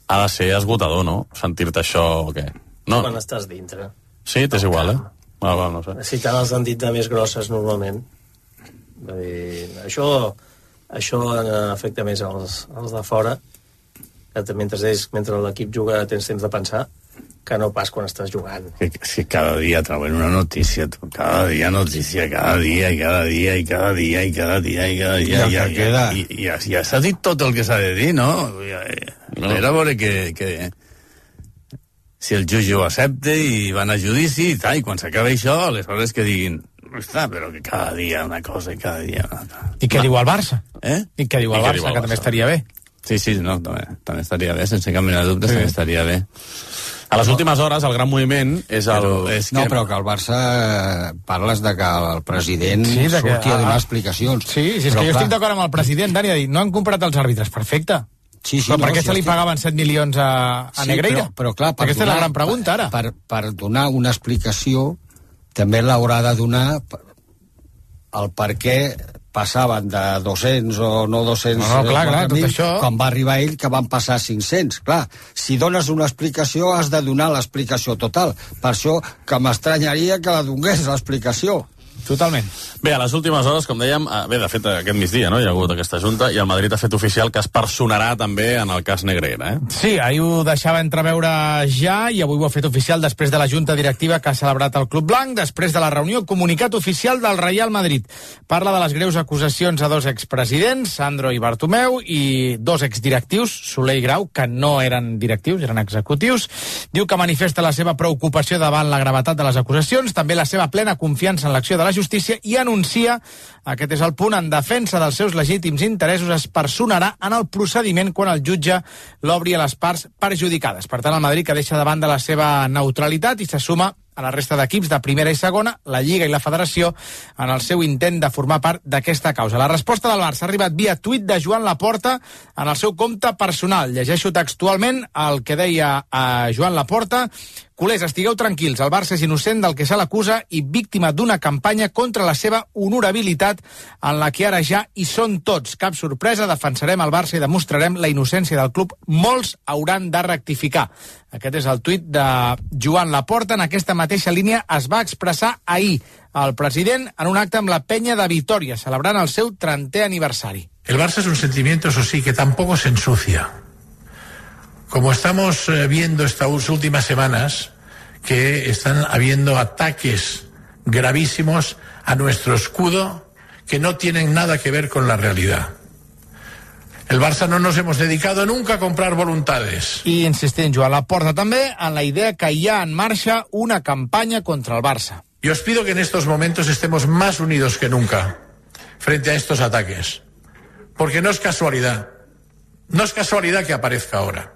ha de ser esgotador, no? Sentir-te això o què? No. Quan estàs dintre. Sí, t'és igual, eh? Ah, va, no sé. Si tant els han dit de més grosses normalment. Vull dir, això, això afecta més als, als de fora, que mentre, ells, mentre l'equip juga tens temps de pensar, que no pas quan estàs jugant. Que, que cada dia troben una notícia, tu. cada dia notícia, cada dia, i cada dia, i cada dia, i cada dia, i cada dia, I ja, que queda. I, i, ja, ja s'ha dit tot el que s'ha de dir, no? Ja, no. Era veure que, que si el jutge ho accepta i van a judici i tal, i quan s'acaba això, aleshores que diguin està, però que cada dia una cosa i cada dia una altra. I què diu el Barça? Eh? I què diu el I Barça, diu el que també Barça? estaria bé? Sí, sí, no, també, també estaria bé, sense cap mena de dubte, sí. estaria bé. A les últimes hores, el gran moviment és el... Però és No, que... però que el Barça eh, parles de que el president Sí, de que- surti a donar ah, explicacions. Sí, sí, és Però, que jo clar, estic d'acord amb el president, Dani, ha dit, no han comprat els àrbitres, perfecte. Sí, sí, però per no, què sí, se li estic- pagaven 7 milions a, a Sí, Negreira? Però, però clar, per Aquesta és la gran pregunta, ara. Per, per donar una explicació, també l'haurà de donar el per què passaven de 200 o no 200 No, no, clar, clar, 4.000, tot això- quan va arribar ell que van passar 500 clar, si dones una explicació has de donar l'explicació total. Per això que m'estranyaria que la donés l'explicació Totalment. Bé, a les últimes hores, com dèiem, eh, bé, de fet, aquest migdia, no?, hi ha hagut aquesta junta, i el Madrid ha fet oficial que es personarà també en el cas Negreira, eh? Sí, ahir ho deixava entreveure ja i avui ho ha fet oficial després de la junta directiva que ha celebrat el Club Blanc, després de la reunió comunicat oficial del Real Madrid. Parla de les greus acusacions a dos expresidents, Sandro i Bartomeu, i dos exdirectius, Soler i Grau, que no eren directius, eren executius. Diu que manifesta la seva preocupació davant la gravetat de les acusacions, també la seva plena confiança en l'acció de la justícia i anuncia, aquest és el punt, en defensa dels seus legítims interessos es personarà en el procediment quan el jutge l'obri a les parts perjudicades. Per tant, el Madrid que deixa de la seva neutralitat i se suma a la resta d'equips de primera i segona, la Lliga i la Federació, en el seu intent de formar part d'aquesta causa. La resposta del Barça ha arribat via tuit de Joan Laporta en el seu compte personal. Llegeixo textualment el que deia a Joan Laporta Culers, estigueu tranquils, el Barça és innocent del que se l'acusa i víctima d'una campanya contra la seva honorabilitat en la que ara ja hi són tots. Cap sorpresa, defensarem el Barça i demostrarem la innocència del club. Molts hauran de rectificar. Aquest és el tuit de Joan Laporta. En aquesta mateixa línia es va expressar ahir el president en un acte amb la penya de Vitoria, celebrant el seu 30è aniversari. El Barça es un sentimiento, eso sí, que tampoco se ensucia. Como estamos eh, viendo estas últimas semanas, que están habiendo ataques gravísimos a nuestro escudo que no tienen nada que ver con la realidad. El Barça no nos hemos dedicado nunca a comprar voluntades. I insistint Joan Laporta també en la idea que hi ha en marxa una campanya contra el Barça. Y os pido que en estos momentos estemos más unidos que nunca frente a estos ataques. Porque no es casualidad. No es casualidad que aparezca ahora.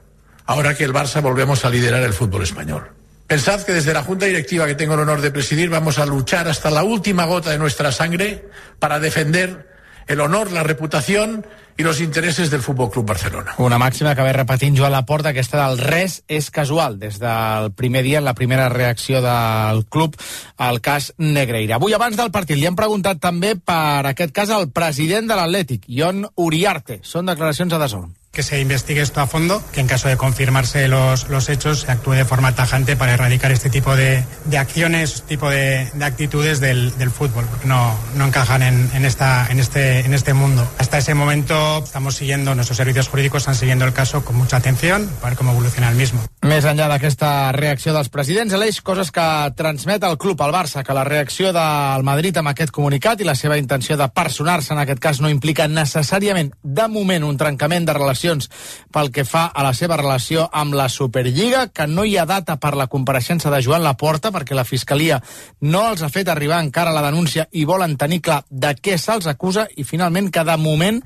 Ahora que el Barça volvemos a liderar el fútbol español. Pensad que desde la Junta Directiva que tengo el honor de presidir vamos a luchar hasta la última gota de nuestra sangre para defender el honor, la reputación y los intereses del Fútbol Club Barcelona. Una màxima que ve repetint Joan Laporta, aquesta del res és casual, des del primer dia, en la primera reacció del club al cas Negreira. Avui, abans del partit, li hem preguntat també per aquest cas al president de l'Atlètic, Ion Uriarte. Són declaracions a Dazón. Que se investigue esto a fondo, que en caso de confirmarse los, los hechos se actúe de forma tajante para erradicar este tipo de, de acciones, tipo de, de actitudes del, del, fútbol, porque no, no encajan en, en, esta, en, este, en este mundo. Hasta ese momento estamos siguiendo, nuestros servicios jurídicos están siguiendo el caso con mucha atención para ver cómo evoluciona el mismo. Més enllà d'aquesta reacció dels presidents, Aleix, coses que transmet el club al Barça, que la reacció del Madrid amb aquest comunicat i la seva intenció de personar-se en aquest cas no implica necessàriament, de moment, un trencament de relacions pel que fa a la seva relació amb la Superliga, que no hi ha data per la compareixença de Joan Laporta, perquè la Fiscalia no els ha fet arribar encara la denúncia i volen tenir clar de què se'ls acusa i finalment que de moment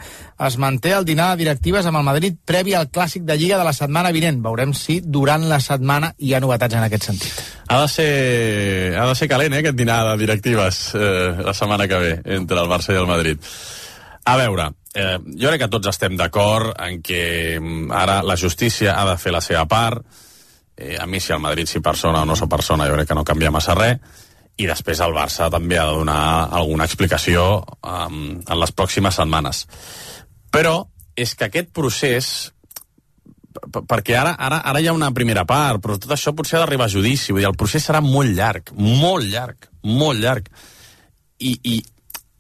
es manté el dinar de directives amb el Madrid previ al clàssic de Lliga de la setmana vinent. Veurem si durant la setmana hi ha novetats en aquest sentit. Ha de ser, ha de ser calent, eh, aquest dinar de directives eh, la setmana que ve entre el Barça i el Madrid. A veure, eh, jo crec que tots estem d'acord en que mm, ara la justícia ha de fer la seva part. Eh, a mi, si el Madrid s'hi persona o no s'hi persona, jo crec que no canvia massa res. I després el Barça també ha de donar alguna explicació um, en les pròximes setmanes. Però és que aquest procés perquè ara, ara, ara hi ha una primera part, però tot això potser ha d'arribar a judici, vull dir, el procés serà molt llarg, molt llarg, molt llarg. I, i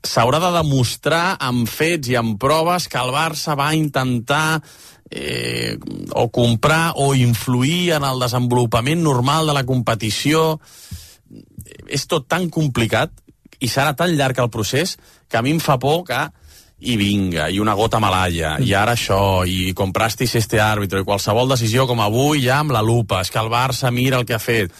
s'haurà de demostrar amb fets i amb proves que el Barça va intentar eh, o comprar o influir en el desenvolupament normal de la competició. És tot tan complicat i serà tan llarg el procés que a mi em fa por que i vinga, i una gota malalla, i ara això, i comprastis este àrbitro, i qualsevol decisió com avui ja amb la lupa, és que el Barça mira el que ha fet.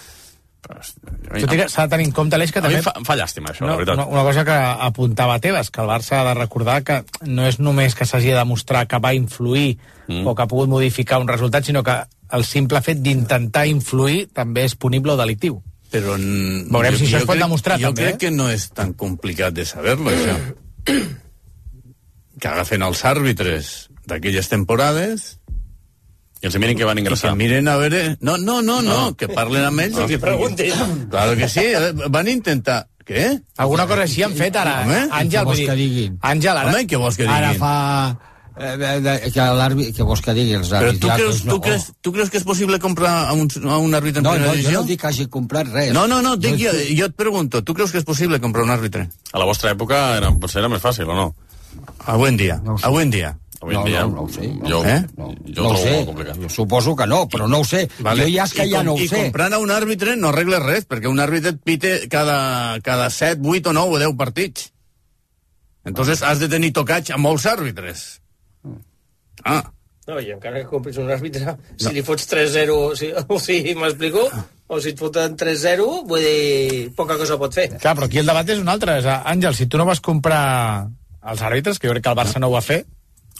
Tot i que s'ha de tenir en compte, Aleix, que també... fa, fa llàstima, això, no, la veritat. Una, una cosa que apuntava Tebas, que el Barça ha de recordar que no és només que s'hagi de demostrar que va influir mm. o que ha pogut modificar un resultat, sinó que el simple fet d'intentar influir també és punible o delictiu. Però Veurem si això es pot crec, demostrar, jo també. crec que no és tan complicat de saber-lo, això. *clears throat* que agafen els àrbitres d'aquelles temporades i els miren que van ingressar. I que miren a veure... No, no, no, no, no que parlen amb ells. No. i que preguntin. Claro que sí, eh, van intentar... Què? Alguna cosa així han fet ara. Home, Àngel, què vols que diguin? Àngel, ara... Home, què vols que Ara diguin? fa... Eh, de, de, que l'àrbit, que vols que digui els Però àrbits? tu ja, creus, tu, creus, tu creus que és possible comprar a un, a un àrbitre en No, primera no, jo divisió? no dic que hagi comprat res. No, no, no, dic, No, jo, jo et pregunto, tu creus que és possible comprar un àrbitre? A la vostra època era, potser era més fàcil, o no? Avui en dia, No avui en dia. Avui no, dia, no, no ho sé. No, jo, Eh? no, jo no ho sé. molt complicat. Jo suposo que no, però no ho sé. Jo ja és que I, ja com, no ho I sé. comprant a un àrbitre no arregles res, perquè un àrbitre et pite cada, cada 7, 8 o 9 o 10 partits. Entonces has de tenir tocats a molts àrbitres. Ah, No, i encara que compris un àrbitre, si li fots 3-0, *laughs* o si, o si m'explico, o si et foten 3-0, vull dir, poca cosa pot fer. Clar, però aquí el debat és un altre. És, Àngel, si tu no vas comprar els àrbitres, que jo crec que el Barça no ho va fer,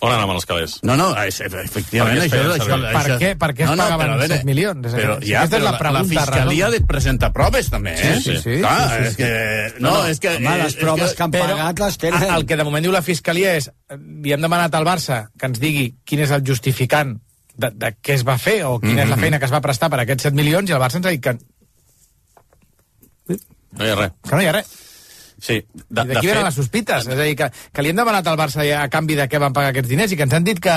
On anaven els calés? no, no, és, efectivament, Per què es això, feia això, això, Per què- per què es no, no, pagaven però a veure, 7 milions? És Però, ja, aquesta és però la la, la pregunta, fiscalia ha de presentar proves, també, eh? Sí, sí, sí. Clar, Sí, sí, és sí. que... No, és que... Home, les és proves que han Però pagat les tenen. el que de moment diu la Fiscalia és li hem demanat al Barça que ens digui quin és el justificant de, de què es va fer o quina és la Mhm. feina que es va prestar per aquests 7 milions i el Barça ens ha dit que, No hi ha res. que no hi ha res. Sí, de, I d'aquí venen les sospites. És a dir, que, que li hem demanat al Barça a canvi de què van pagar aquests diners i que ens han dit que,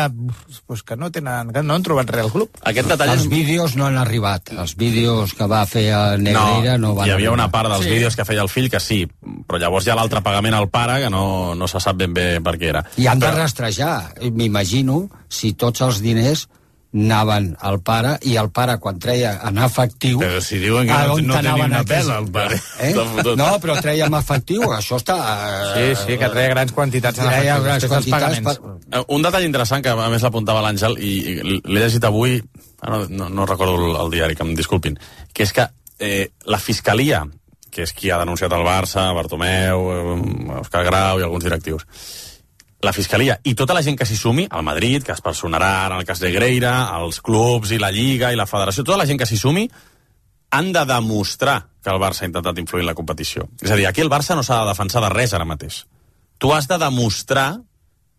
pues, que no tenen que no han trobat res al club. Aquest detall Els és... vídeos no han arribat. Els vídeos que va fer a Negreira no, van hi havia arribar. una part dels Sí. vídeos que feia el fill que sí, però llavors hi ha l'altre pagament al pare que no, no se sap ben bé per què era. I han de Però- rastrejar. M'imagino si tots els diners anaven al pare i el pare quan treia en efectiu Però si diuen que no- no tenia una pela, el pare. eh? *laughs* No, però treia en efectiu això està Sí, sí, que treia grans quantitats en treia efectiu, grans quantitats pagaments. per... Eh, Un detall interessant que a més l'apuntava l'Àngel i, l'he llegit avui, ah, no, no, no recordo el, el diari, que em disculpin, que és que eh, la Fiscalia, que és qui ha denunciat el Barça, Bartomeu, eh, Òscar Grau i alguns directius, la Fiscalia i tota la gent que s'hi sumi, al Madrid, que es personarà en el cas de Greira, els clubs i la Lliga i la Federació, tota la gent que s'hi sumi han de demostrar que el Barça ha intentat influir en la competició. És a dir, aquí el Barça no s'ha de defensar de res ara mateix. Tu has de demostrar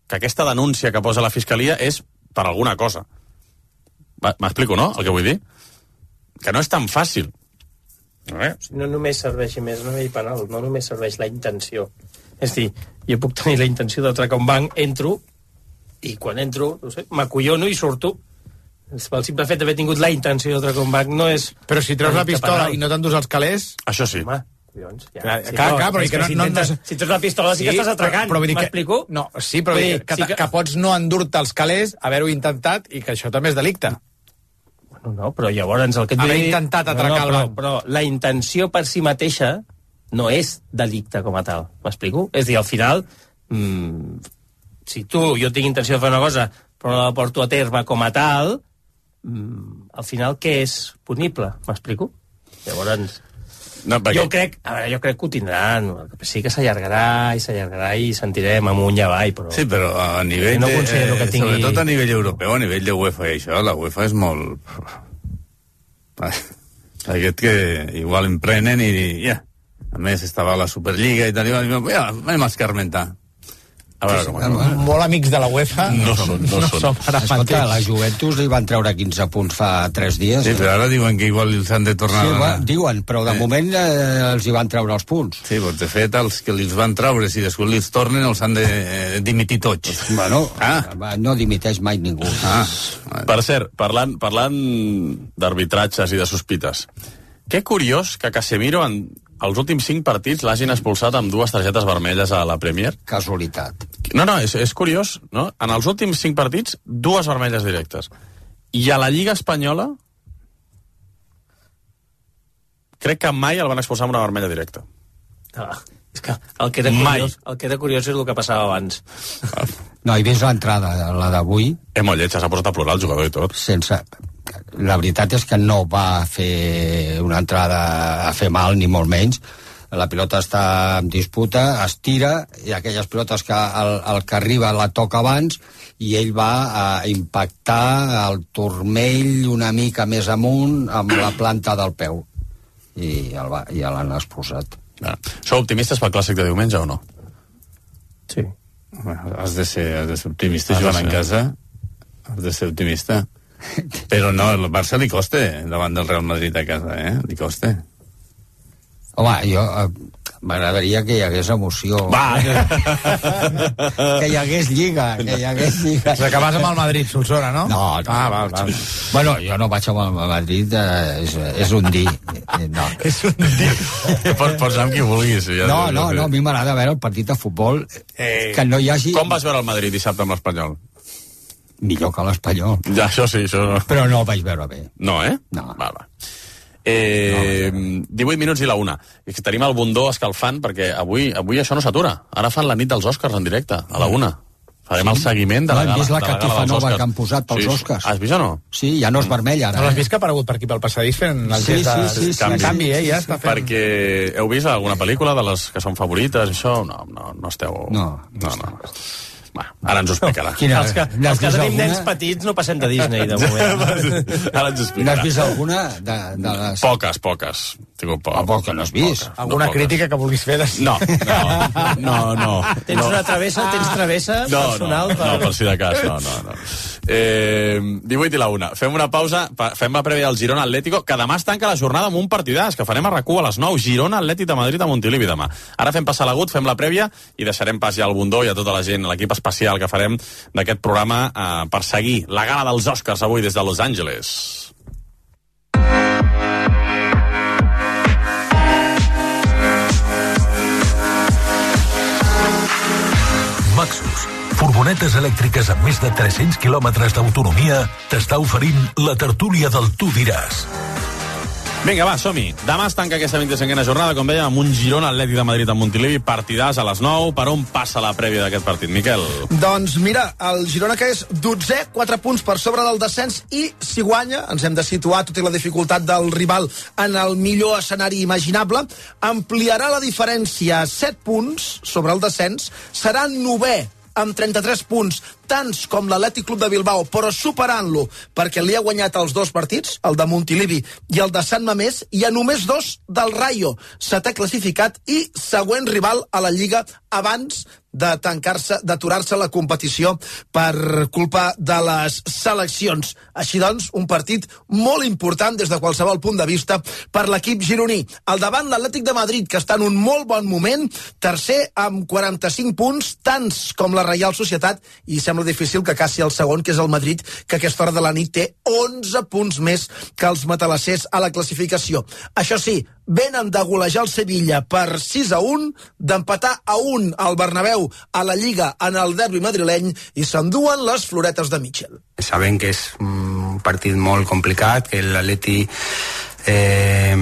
que aquesta denúncia que posa la Fiscalia és per alguna cosa. M'explico, no?, el que vull dir? Que no és tan fàcil. No només serveix més llei penal, no només serveix la intenció. És dir, jo puc tenir la intenció d'atracar un banc, entro, i quan entro, no sé, m'acollono i surto. El simple fet d'haver tingut la intenció de treure un bac no és... Però si treus la pistola i no t'endús els calés... Això sí. Home, collons, ja. Clar, Sí, clar, però- clar, però que que no- si no- no- si treus la pistola sí que estàs atracant, Però, però m'explico? no, sí, però dir, que, sí que... que- pots no endur-te els calés, haver-ho intentat, i que això també és delicte. No, no, però llavors el que et vull Haver dir- intentat atracar no, el no, banc. però, però la intenció per si mateixa no és delicte com a tal. M'explico? És a dir, al final, mmm, si tu, jo tinc intenció de fer una cosa, però no la porto a terme com a tal, mmm, al final què és punible? M'explico? Llavors, No, perquè... jo crec, a veure, jo crec que ho tindran. Sí que s'allargarà i s'allargarà i sentirem amunt i avall, però... Sí, però a nivell No de, considero que eh, tingui- sobretot a nivell europeu, a nivell de UEFA i això, la UEFA és molt... *laughs* Aquest que igual em prenen i ja. A més, estava a la Superliga i tal, i va, ja, anem a escarmentar. A veure com és. Molt amics de la UEFA. No són, no són. som ara Escolta, la. Juventus li van treure 15 punts fa 3 dies. Sí, però ara diuen que igual els han de tornar Sí, a... diuen, però de Sí. moment eh, els hi van treure els punts. Sí, doncs de fet, els que els van treure, si després els tornen, els han de eh, dimitir tots. Bueno, Ah. no dimiteix mai ningú. Ah, Per cert, parlant, parlant d'arbitratges i de sospites, que curiós que Casemiro en els últims cinc partits l'hagin expulsat amb dues targetes vermelles a la Premier. Casualitat. No, no, és, és curiós, no? En els últims cinc partits, dues vermelles directes. I a la Lliga Espanyola, crec que mai el van expulsar amb una vermella directa. Ah, és que el que, era Mai. curiós, el que era curiós és el que passava abans. No, he vist l'entrada, la d'avui, Eh, molt lletja, s'ha posat a plorar el jugador i tot. sense... La veritat és que no va fer una entrada a fer mal, ni molt menys. La pilota està en disputa, es tira, i aquelles pilotes que el, el que arriba la toca abans, i ell va a impactar el turmell una mica més amunt amb la planta del peu. I el va, ja l'han expulsat. Ah. Sou optimistes pel clàssic de diumenge o no? Sí. Bueno, has de ser, has de ser optimista Has jugant en casa. Has de ser optimista. Però no, el Barça li costa davant del Real Madrid a casa, eh? Li costa. Home, jo eh, m'agradaria que hi hagués emoció. Va! *laughs* que hi hagués lliga, que hi hagués lliga. S'acabàs amb el Madrid, Solsona, no? No, no. Ah, val, val. Bueno, jo no vaig amb el Madrid, eh, és, és un dir. Eh, No. *laughs* És un dia. pots posar amb qui vulguis. Ja, No, no, no, a mi m'agrada veure el partit de futbol Eh, que no hi hagi Com vas veure el Madrid dissabte amb l'Espanyol? Millor que l'Espanyol. Ja, això sí, això no. Però no el vaig veure bé. No, eh? No. Va, va. Eh, 18 minuts i la una. I tenim el bundó escalfant perquè avui, avui això no s'atura. Ara fan la nit dels Oscars en directe, a la una. Farem el seguiment de No, la gala, vist la de la catifa dels nova Oscars. que han posat pels sí, Oscars. Has vist o no? Sí, ja no és vermell, ara. No l'has eh? vist que ha aparegut per aquí pel passadís fent el Sí, gest de, sí, sí, sí, de sí. canvi, eh? Ja està fent... Perquè heu vist alguna pel·lícula de les que són favorites, això? No, no, no esteu... No, no. no. Bueno, ara ens ho explicarà. Quina, Els que, n'has els que tenim alguna? nens petits no passem de Disney, de moment. *laughs* ara ens ho N'has explicarà. vist alguna de, de les... Poques, poques. Tinc poc. Ah, poc que no has vist. Poques, Alguna no poques. crítica que vulguis fer? De... No, no, no, no. Tens no. una travessa, tens travessa No, no, personal no, per si de cas, no, no, no. Eh, 18 i la una. Fem una pausa, pa- fem la prèvia del Girona Atlético, que demà es tanca la jornada amb un partidàs, que farem a rac a les 9, Girona Atlètic de Madrid a Montilivi demà. Ara fem passar l'agut, fem la prèvia i deixarem pas ja al Bundó i a tota la gent, a l'equip especial que farem d'aquest programa eh, per seguir la gala dels Oscars avui des de Los Angeles. Maxus, furgonetes elèctriques amb més de 300 quilòmetres d'autonomia, t'està oferint la tertúlia del Tu diràs. Vinga, va, som-hi. Demà es tanca aquesta 25a jornada, com dèiem, amb un Girona Atlètic de Madrid a Montilivi, partidàs a les 9. Per on passa la prèvia d'aquest partit, Miquel? Doncs mira, el Girona que és 12, 4 punts per sobre del descens i si guanya, ens hem de situar, tot i la dificultat del rival en el millor escenari imaginable, ampliarà la diferència a 7 punts sobre el descens, serà novè amb 33 punts, tants com l'Atlètic Club de Bilbao, però superant-lo, perquè li ha guanyat els dos partits, el de Montilivi i el de Sant Mamés, i a només dos del Rayo, setè classificat i següent rival a la Lliga abans de tancar-se, d'aturar-se la competició per culpa de les seleccions. Així doncs, un partit molt important des de qualsevol punt de vista per l'equip gironí. Al davant l'Atlètic de Madrid, que està en un molt bon moment, tercer amb 45 punts, tants com la Reial Societat, i sembla sembla difícil que cassi el segon, que és el Madrid, que a aquesta hora de la nit té 11 punts més que els matalassers a la classificació. Això sí, venen de golejar el Sevilla per 6 a 1, d'empatar a 1 al Bernabéu a la Lliga en el derbi madrileny i s'enduen les floretes de Mitchell. Saben que és un partit molt complicat, que l'Atleti eh,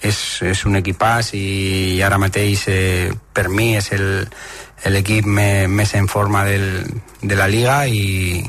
és, és un equipàs i ara mateix eh, per mi és el, l'equip més en forma del, de la Liga i,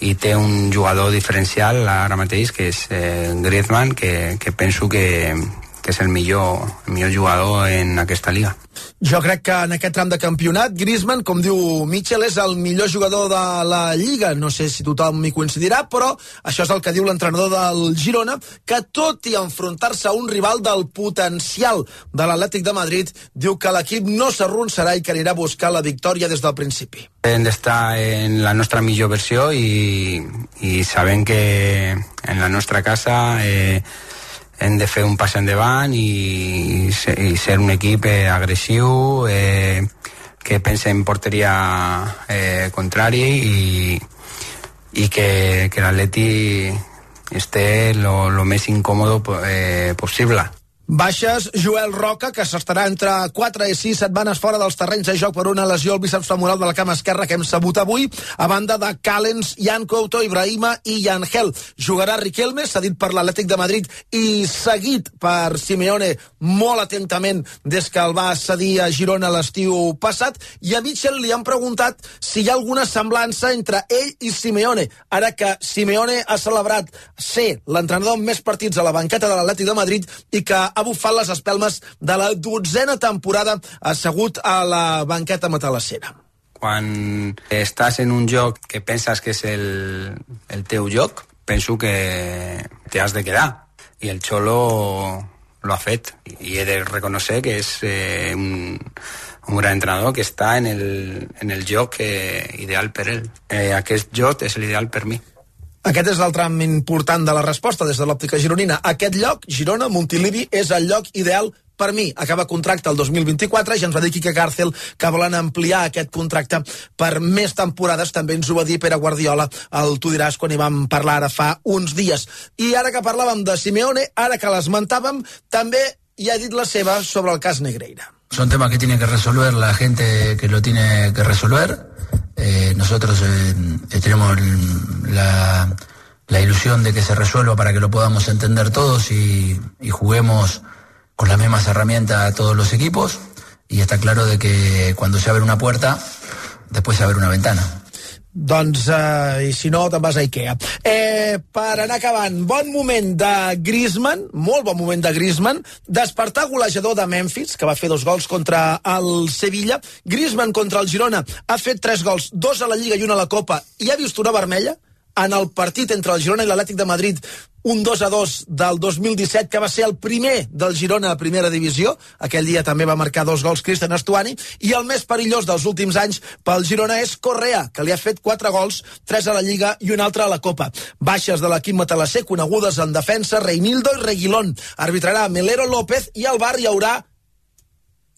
i té un jugador diferencial ara mateix que és eh, Griezmann que, que penso que, que és el millor, el millor jugador en aquesta liga. Jo crec que en aquest tram de campionat, Griezmann, com diu Mitchell, és el millor jugador de la Lliga. No sé si tothom m'hi coincidirà, però això és el que diu l'entrenador del Girona, que tot i enfrontar-se a un rival del potencial de l'Atlètic de Madrid, diu que l'equip no s'arronsarà i que anirà a buscar la victòria des del principi. Hem d'estar en la nostra millor versió i, i sabem que en la nostra casa eh, hem de fer un pas endavant i, i ser un equip eh, agressiu, eh, que pensa en porteria eh, contrari i, i que, que l'Atleti esté lo, lo més incòmodo eh, possible. Baixes, Joel Roca, que s'estarà entre 4 i 6 setmanes fora dels terrenys de joc per una lesió al bíceps femoral de la cama esquerra que hem sabut avui, a banda de Callens, Jan Couto, Ibrahima i Yangel. Jugarà Riquelme, cedit per l'Atlètic de Madrid i seguit per Simeone molt atentament des que el va cedir a Girona l'estiu passat, i a Mitchell li han preguntat si hi ha alguna semblança entre ell i Simeone, ara que Simeone ha celebrat ser l'entrenador amb més partits a la banqueta de l'Atlètic de Madrid i que ha bufat les espelmes de la dotzena temporada assegut a la banqueta matalassera. Quan estàs en un joc que penses que és el, el teu joc, penso que te has de quedar. I el Xolo lo ha fet. I he de reconèixer que és eh, un, un gran entrenador que està en el, en el joc eh, ideal per ell. Eh, aquest joc és l'ideal per mi. Aquest és el tram important de la resposta des de l'òptica gironina. Aquest lloc, Girona, Montilivi, és el lloc ideal per mi. Acaba contracte el 2024, ja ens va dir Quique Càrcel que volen ampliar aquest contracte per més temporades, també ens ho va dir Pere Guardiola, el tu diràs quan hi vam parlar ara fa uns dies. I ara que parlàvem de Simeone, ara que l'esmentàvem, també hi ha dit la seva sobre el cas Negreira. Son temas que tiene que resolver la gente que lo tiene que resolver. Eh, nosotros eh, tenemos la, la, ilusión de que se resuelva para que lo podamos entender todos y, y, juguemos con las mismas herramientas a todos los equipos. Y está claro de que cuando se abre una puerta, después se abre una ventana. Doncs, eh, i si no, te'n vas a Ikea. Eh, per anar acabant, bon moment de Griezmann, molt bon moment de Griezmann, despertar golejador de Memphis, que va fer dos gols contra el Sevilla. Griezmann contra el Girona ha fet tres gols, dos a la Lliga i un a la Copa, i ha vist una vermella en el partit entre el Girona i l'Atlètic de Madrid un 2 a 2 del 2017, que va ser el primer del Girona a primera divisió. Aquell dia també va marcar dos gols Cristian Estuani. I el més perillós dels últims anys pel Girona és Correa, que li ha fet quatre gols, tres a la Lliga i un altre a la Copa. Baixes de l'equip matalasser, conegudes en defensa, Reinildo i Reguilón. Arbitrarà Melero López i al bar hi haurà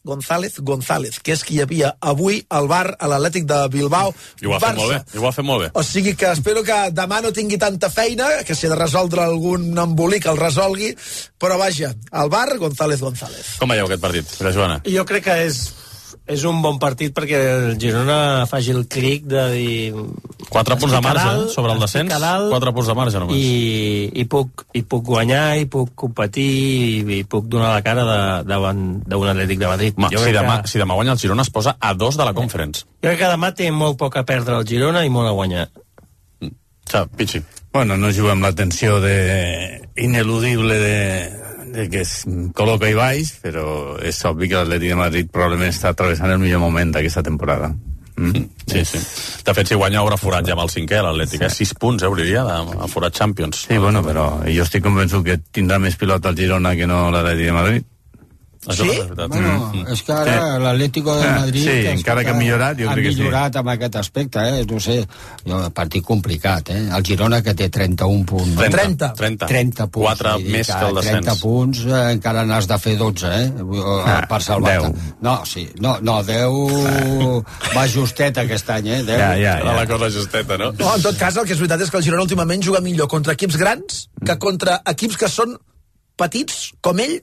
González González, que és qui hi havia avui al bar a l'Atlètic de Bilbao. I ho ha fet molt bé, i ho ha fet molt bé. O sigui que espero que demà no tingui tanta feina, que si ha de resoldre algun embolic el resolgui, però vaja, al bar González González. Com veieu aquest partit, la Joana? Jo crec que és és un bon partit perquè el Girona faci el clic de dir... 4 punts de marge dalt, sobre el descens, 4 punts de marge només. I, i, puc, I puc guanyar, i puc competir, i, i puc donar la cara de, davant d'un Atlètic de Madrid. Ma, si, demà, que... si demà guanya el Girona es posa a dos de la Conference. Jo crec que demà té molt poc a perdre el Girona i molt a guanyar. Xa, Pichi. Bueno, no juguem la tensió de... ineludible de que es col·loca i baix, però és obvi que l'Atlètic de Madrid probablement està travessant el millor moment d'aquesta temporada. Mm. Sí, sí. De fet, si guanya haurà forat ja amb el cinquè, l'Atlètic. Sí. 6 punts, eh, hauria, de, forat Champions. Sí, bueno, però jo estic convençut que tindrà més pilota el Girona que no l'Atlètic de Madrid. Això veritat. Bueno, Mm. és que ara Sí. l'Atlético de Ah, Madrid... sí, encara que ha millorat, jo ha crec que sí. millorat amb aquest aspecte, eh? No sé, jo, partit complicat, eh? El Girona, que té 31 punts. no? 30. 30. 30 punts. 4 vull dir més que el descens. 30 punts, eh, encara n'has de fer 12, eh? Ah, per salvar-te. 10. No, sí, no, no, 10 va justet aquest any, eh? 10. Ja, ja, ja. la cosa justeta, no? No, en tot cas, el que és veritat és que el Girona últimament juga millor contra equips grans que contra equips que són petits, com ell,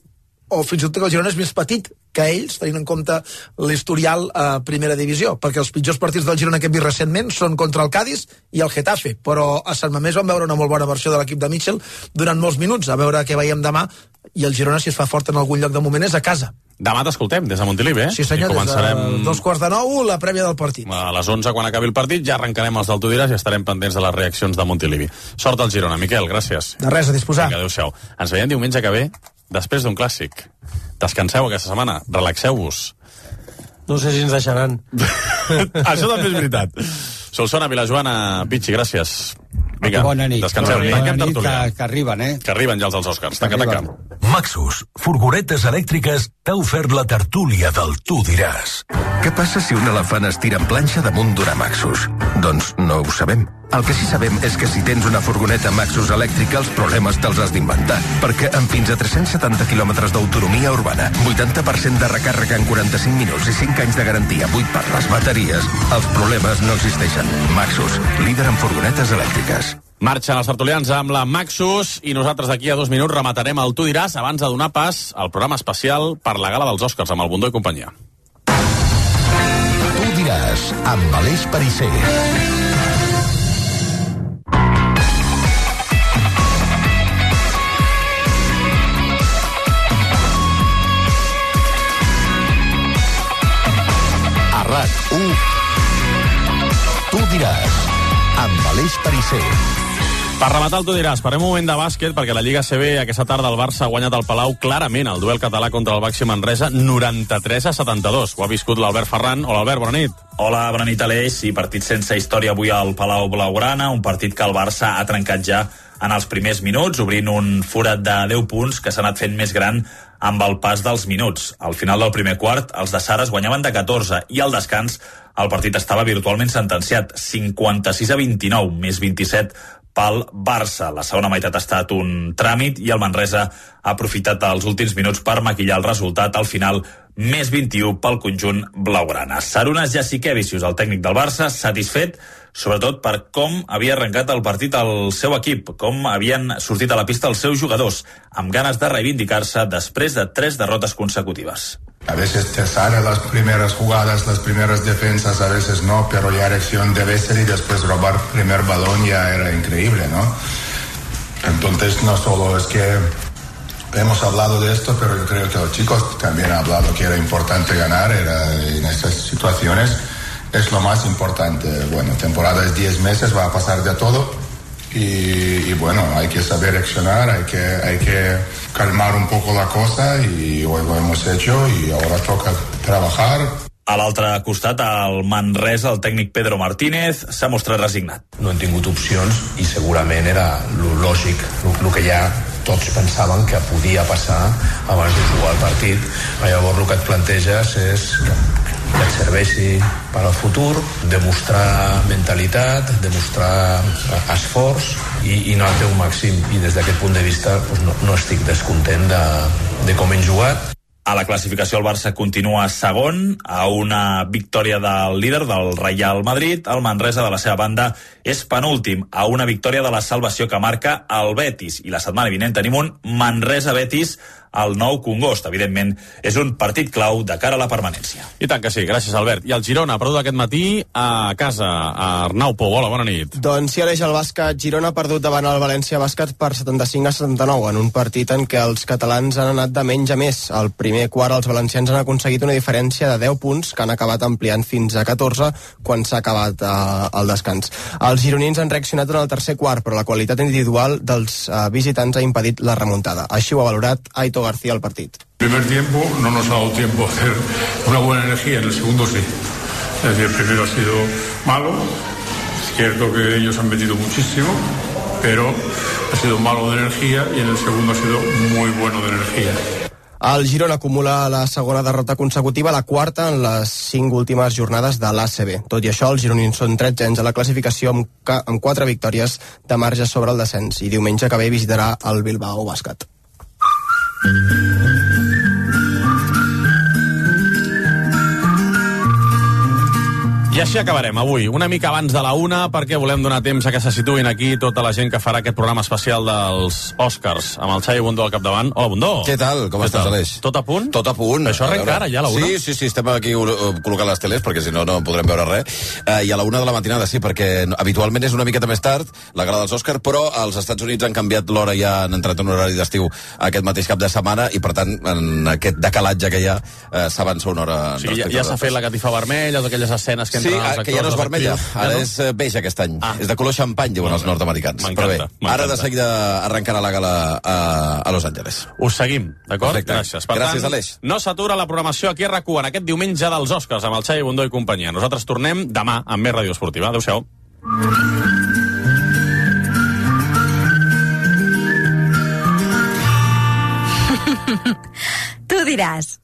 o fins i tot que el Girona és més petit que ells, tenint en compte l'historial a primera divisió, perquè els pitjors partits del Girona que hem vist recentment són contra el Cádiz i el Getafe, però a Sant Mamés vam veure una molt bona versió de l'equip de Mitchell durant molts minuts, a veure què veiem demà, i el Girona, si es fa fort en algun lloc de moment, és a casa. Demà t'escoltem, des de Montilivi, eh? Sí, senyor, I des de començarem dos quarts de nou, la prèvia del partit. a les 11, quan acabi el partit, ja arrencarem els del i estarem pendents de les reaccions de Montilivi. Sort al Girona. Miquel, gràcies. De res, a disposar. Vinga, adéu-siau. Ens veiem diumenge que ve, després d'un clàssic. Descanseu aquesta setmana, relaxeu-vos. No sé si ens deixaran. *laughs* Això també és veritat. Solsona, Vilajoana, Pichi, gràcies. Vinga, Bona nit. descanseu. Bona Tanquem nit, que, que arriben, eh? Que arriben ja els dels Oscars. Tanca, tanca. Maxus, furgonetes elèctriques, t'ha ofert la tertúlia del Tu diràs. Què passa si un elefant es tira en planxa damunt d'una Maxus? Doncs no ho sabem. El que sí sabem és que si tens una furgoneta Maxus elèctrica, els problemes te'ls has d'inventar. Perquè amb fins a 370 quilòmetres d'autonomia urbana, 80% de recàrrega en 45 minuts i 5 anys de garantia, 8 per les bateries, els problemes no existeixen. Maxus, líder en furgonetes elèctriques. Marxen els tertulians amb la Maxus i nosaltres d'aquí a dos minuts rematarem el Tu diràs abans de donar pas al programa especial per la gala dels Oscars amb el Bundó i companyia. Tu diràs, amb Aleix Perisser. A RAC1, tu diràs, amb Aleix Perisser. Per rematar el Tu diràs, farem un moment de bàsquet perquè la Lliga CB aquesta tarda el Barça ha guanyat el Palau clarament el duel català contra el Baxi Manresa 93 a 72. Ho ha viscut l'Albert Ferran. Hola Albert, bona nit. Hola, bona nit, Aleix. I partit sense història avui al Palau Blaugrana, un partit que el Barça ha trencat ja en els primers minuts, obrint un forat de 10 punts que s'ha anat fent més gran amb el pas dels minuts. Al final del primer quart, els de Sares guanyaven de 14 i al descans el partit estava virtualment sentenciat, 56 a 29, més 27 pel Barça. La segona meitat ha estat un tràmit i el Manresa ha aprofitat els últims minuts per maquillar el resultat. Al final, més 21 pel conjunt blaugrana. Sarunas Jasikevicius, el tècnic del Barça, satisfet sobretot per com havia arrencat el partit el seu equip, com havien sortit a la pista els seus jugadors, amb ganes de reivindicar-se després de tres derrotes consecutives. A veces te salen las primeras jugadas, las primeras defensas, a veces no, pero ya reacción de Bessel y después robar primer balón ya era increíble, ¿no? Entonces no solo es que hemos hablado de esto, pero yo creo que los chicos también han hablado que era importante ganar, era en estas situaciones es lo más importante. Bueno, temporada es 10 meses, va a pasar de todo y, y bueno, hay que saber reaccionar, hay que, hay que calmar un poco la cosa y hoy lo hemos hecho y ahora toca trabajar. A l'altre costat, el Manresa, el tècnic Pedro Martínez, s'ha mostrat resignat. No han tingut opcions i segurament era lo lògic, el que ja tots pensaven que podia passar abans de jugar el partit. Llavors el que et planteges és que, que et serveixi per al futur, demostrar mentalitat, demostrar esforç i, i anar al teu màxim. I des d'aquest punt de vista doncs no, no estic descontent de, de com hem jugat. A la classificació el Barça continua segon a una victòria del líder del Real Madrid. El Manresa de la seva banda és penúltim a una victòria de la salvació que marca el Betis. I la setmana vinent tenim un Manresa-Betis al nou Congost. Evidentment, és un partit clau de cara a la permanència. I tant que sí, gràcies Albert. I el Girona, perdut aquest matí a casa, a Arnau Pou. Hola, bona nit. Doncs sí, Aleix, el bàsquet Girona ha perdut davant el València Bàsquet per 75 a 79, en un partit en què els catalans han anat de menys a més. Al primer quart els valencians han aconseguit una diferència de 10 punts que han acabat ampliant fins a 14 quan s'ha acabat eh, el descans. Els gironins han reaccionat en el tercer quart, però la qualitat individual dels eh, visitants ha impedit la remuntada. Així ho ha valorat Aito García al partit. primer tiempo no nos ha dado tiempo a hacer una buena energía, en el segundo sí. Es decir, el primero ha sido malo, es cierto que ellos han metido muchísimo, pero ha sido malo de energía y en el segundo ha sido muy bueno de energía. El Girona acumula la segona derrota consecutiva, la quarta en les cinc últimes jornades de l'ACB. Tot i això, els gironins són 13 anys a la classificació amb, amb quatre victòries de marge sobre el descens i diumenge que ve visitarà el Bilbao Bàsquet. うん。I així acabarem avui, una mica abans de la una, perquè volem donar temps a que se situïn aquí tota la gent que farà aquest programa especial dels Oscars, amb el Xavi Bundó al capdavant. Hola, Bundó! Què tal? Com Què estàs, tal? Aleix? Tot a punt? Tot a punt. Això arrenca ara, ja a la una? Sí, sí, sí, estem aquí col·locant les teles, perquè si no, no podrem veure res. Uh, I a la una de la matinada, sí, perquè habitualment és una miqueta més tard, la gala dels Oscars, però als Estats Units han canviat l'hora, ja han entrat en un horari d'estiu aquest mateix cap de setmana, i per tant, en aquest decalatge que hi ha, uh, s'avança una hora O sigui, ja, ja s'ha fet la catifa vermella, totes aquelles escenes que Sí, els ah, actors... que ja no és vermella, ara Ja no? és eh, beige aquest any. Ah. És de color xampany, diuen els nord-americans. Però bé, ara de seguida arrencarà la gala a, a Los Angeles. Us seguim, d'acord? Gràcies. Per Gràcies, tant, Aleix. No s'atura la programació aquí a rac en aquest diumenge dels Oscars amb el Xavi Bundó i companyia. Nosaltres tornem demà amb més Ràdio Esportiva. Adéu-siau. *laughs* Tu diràs.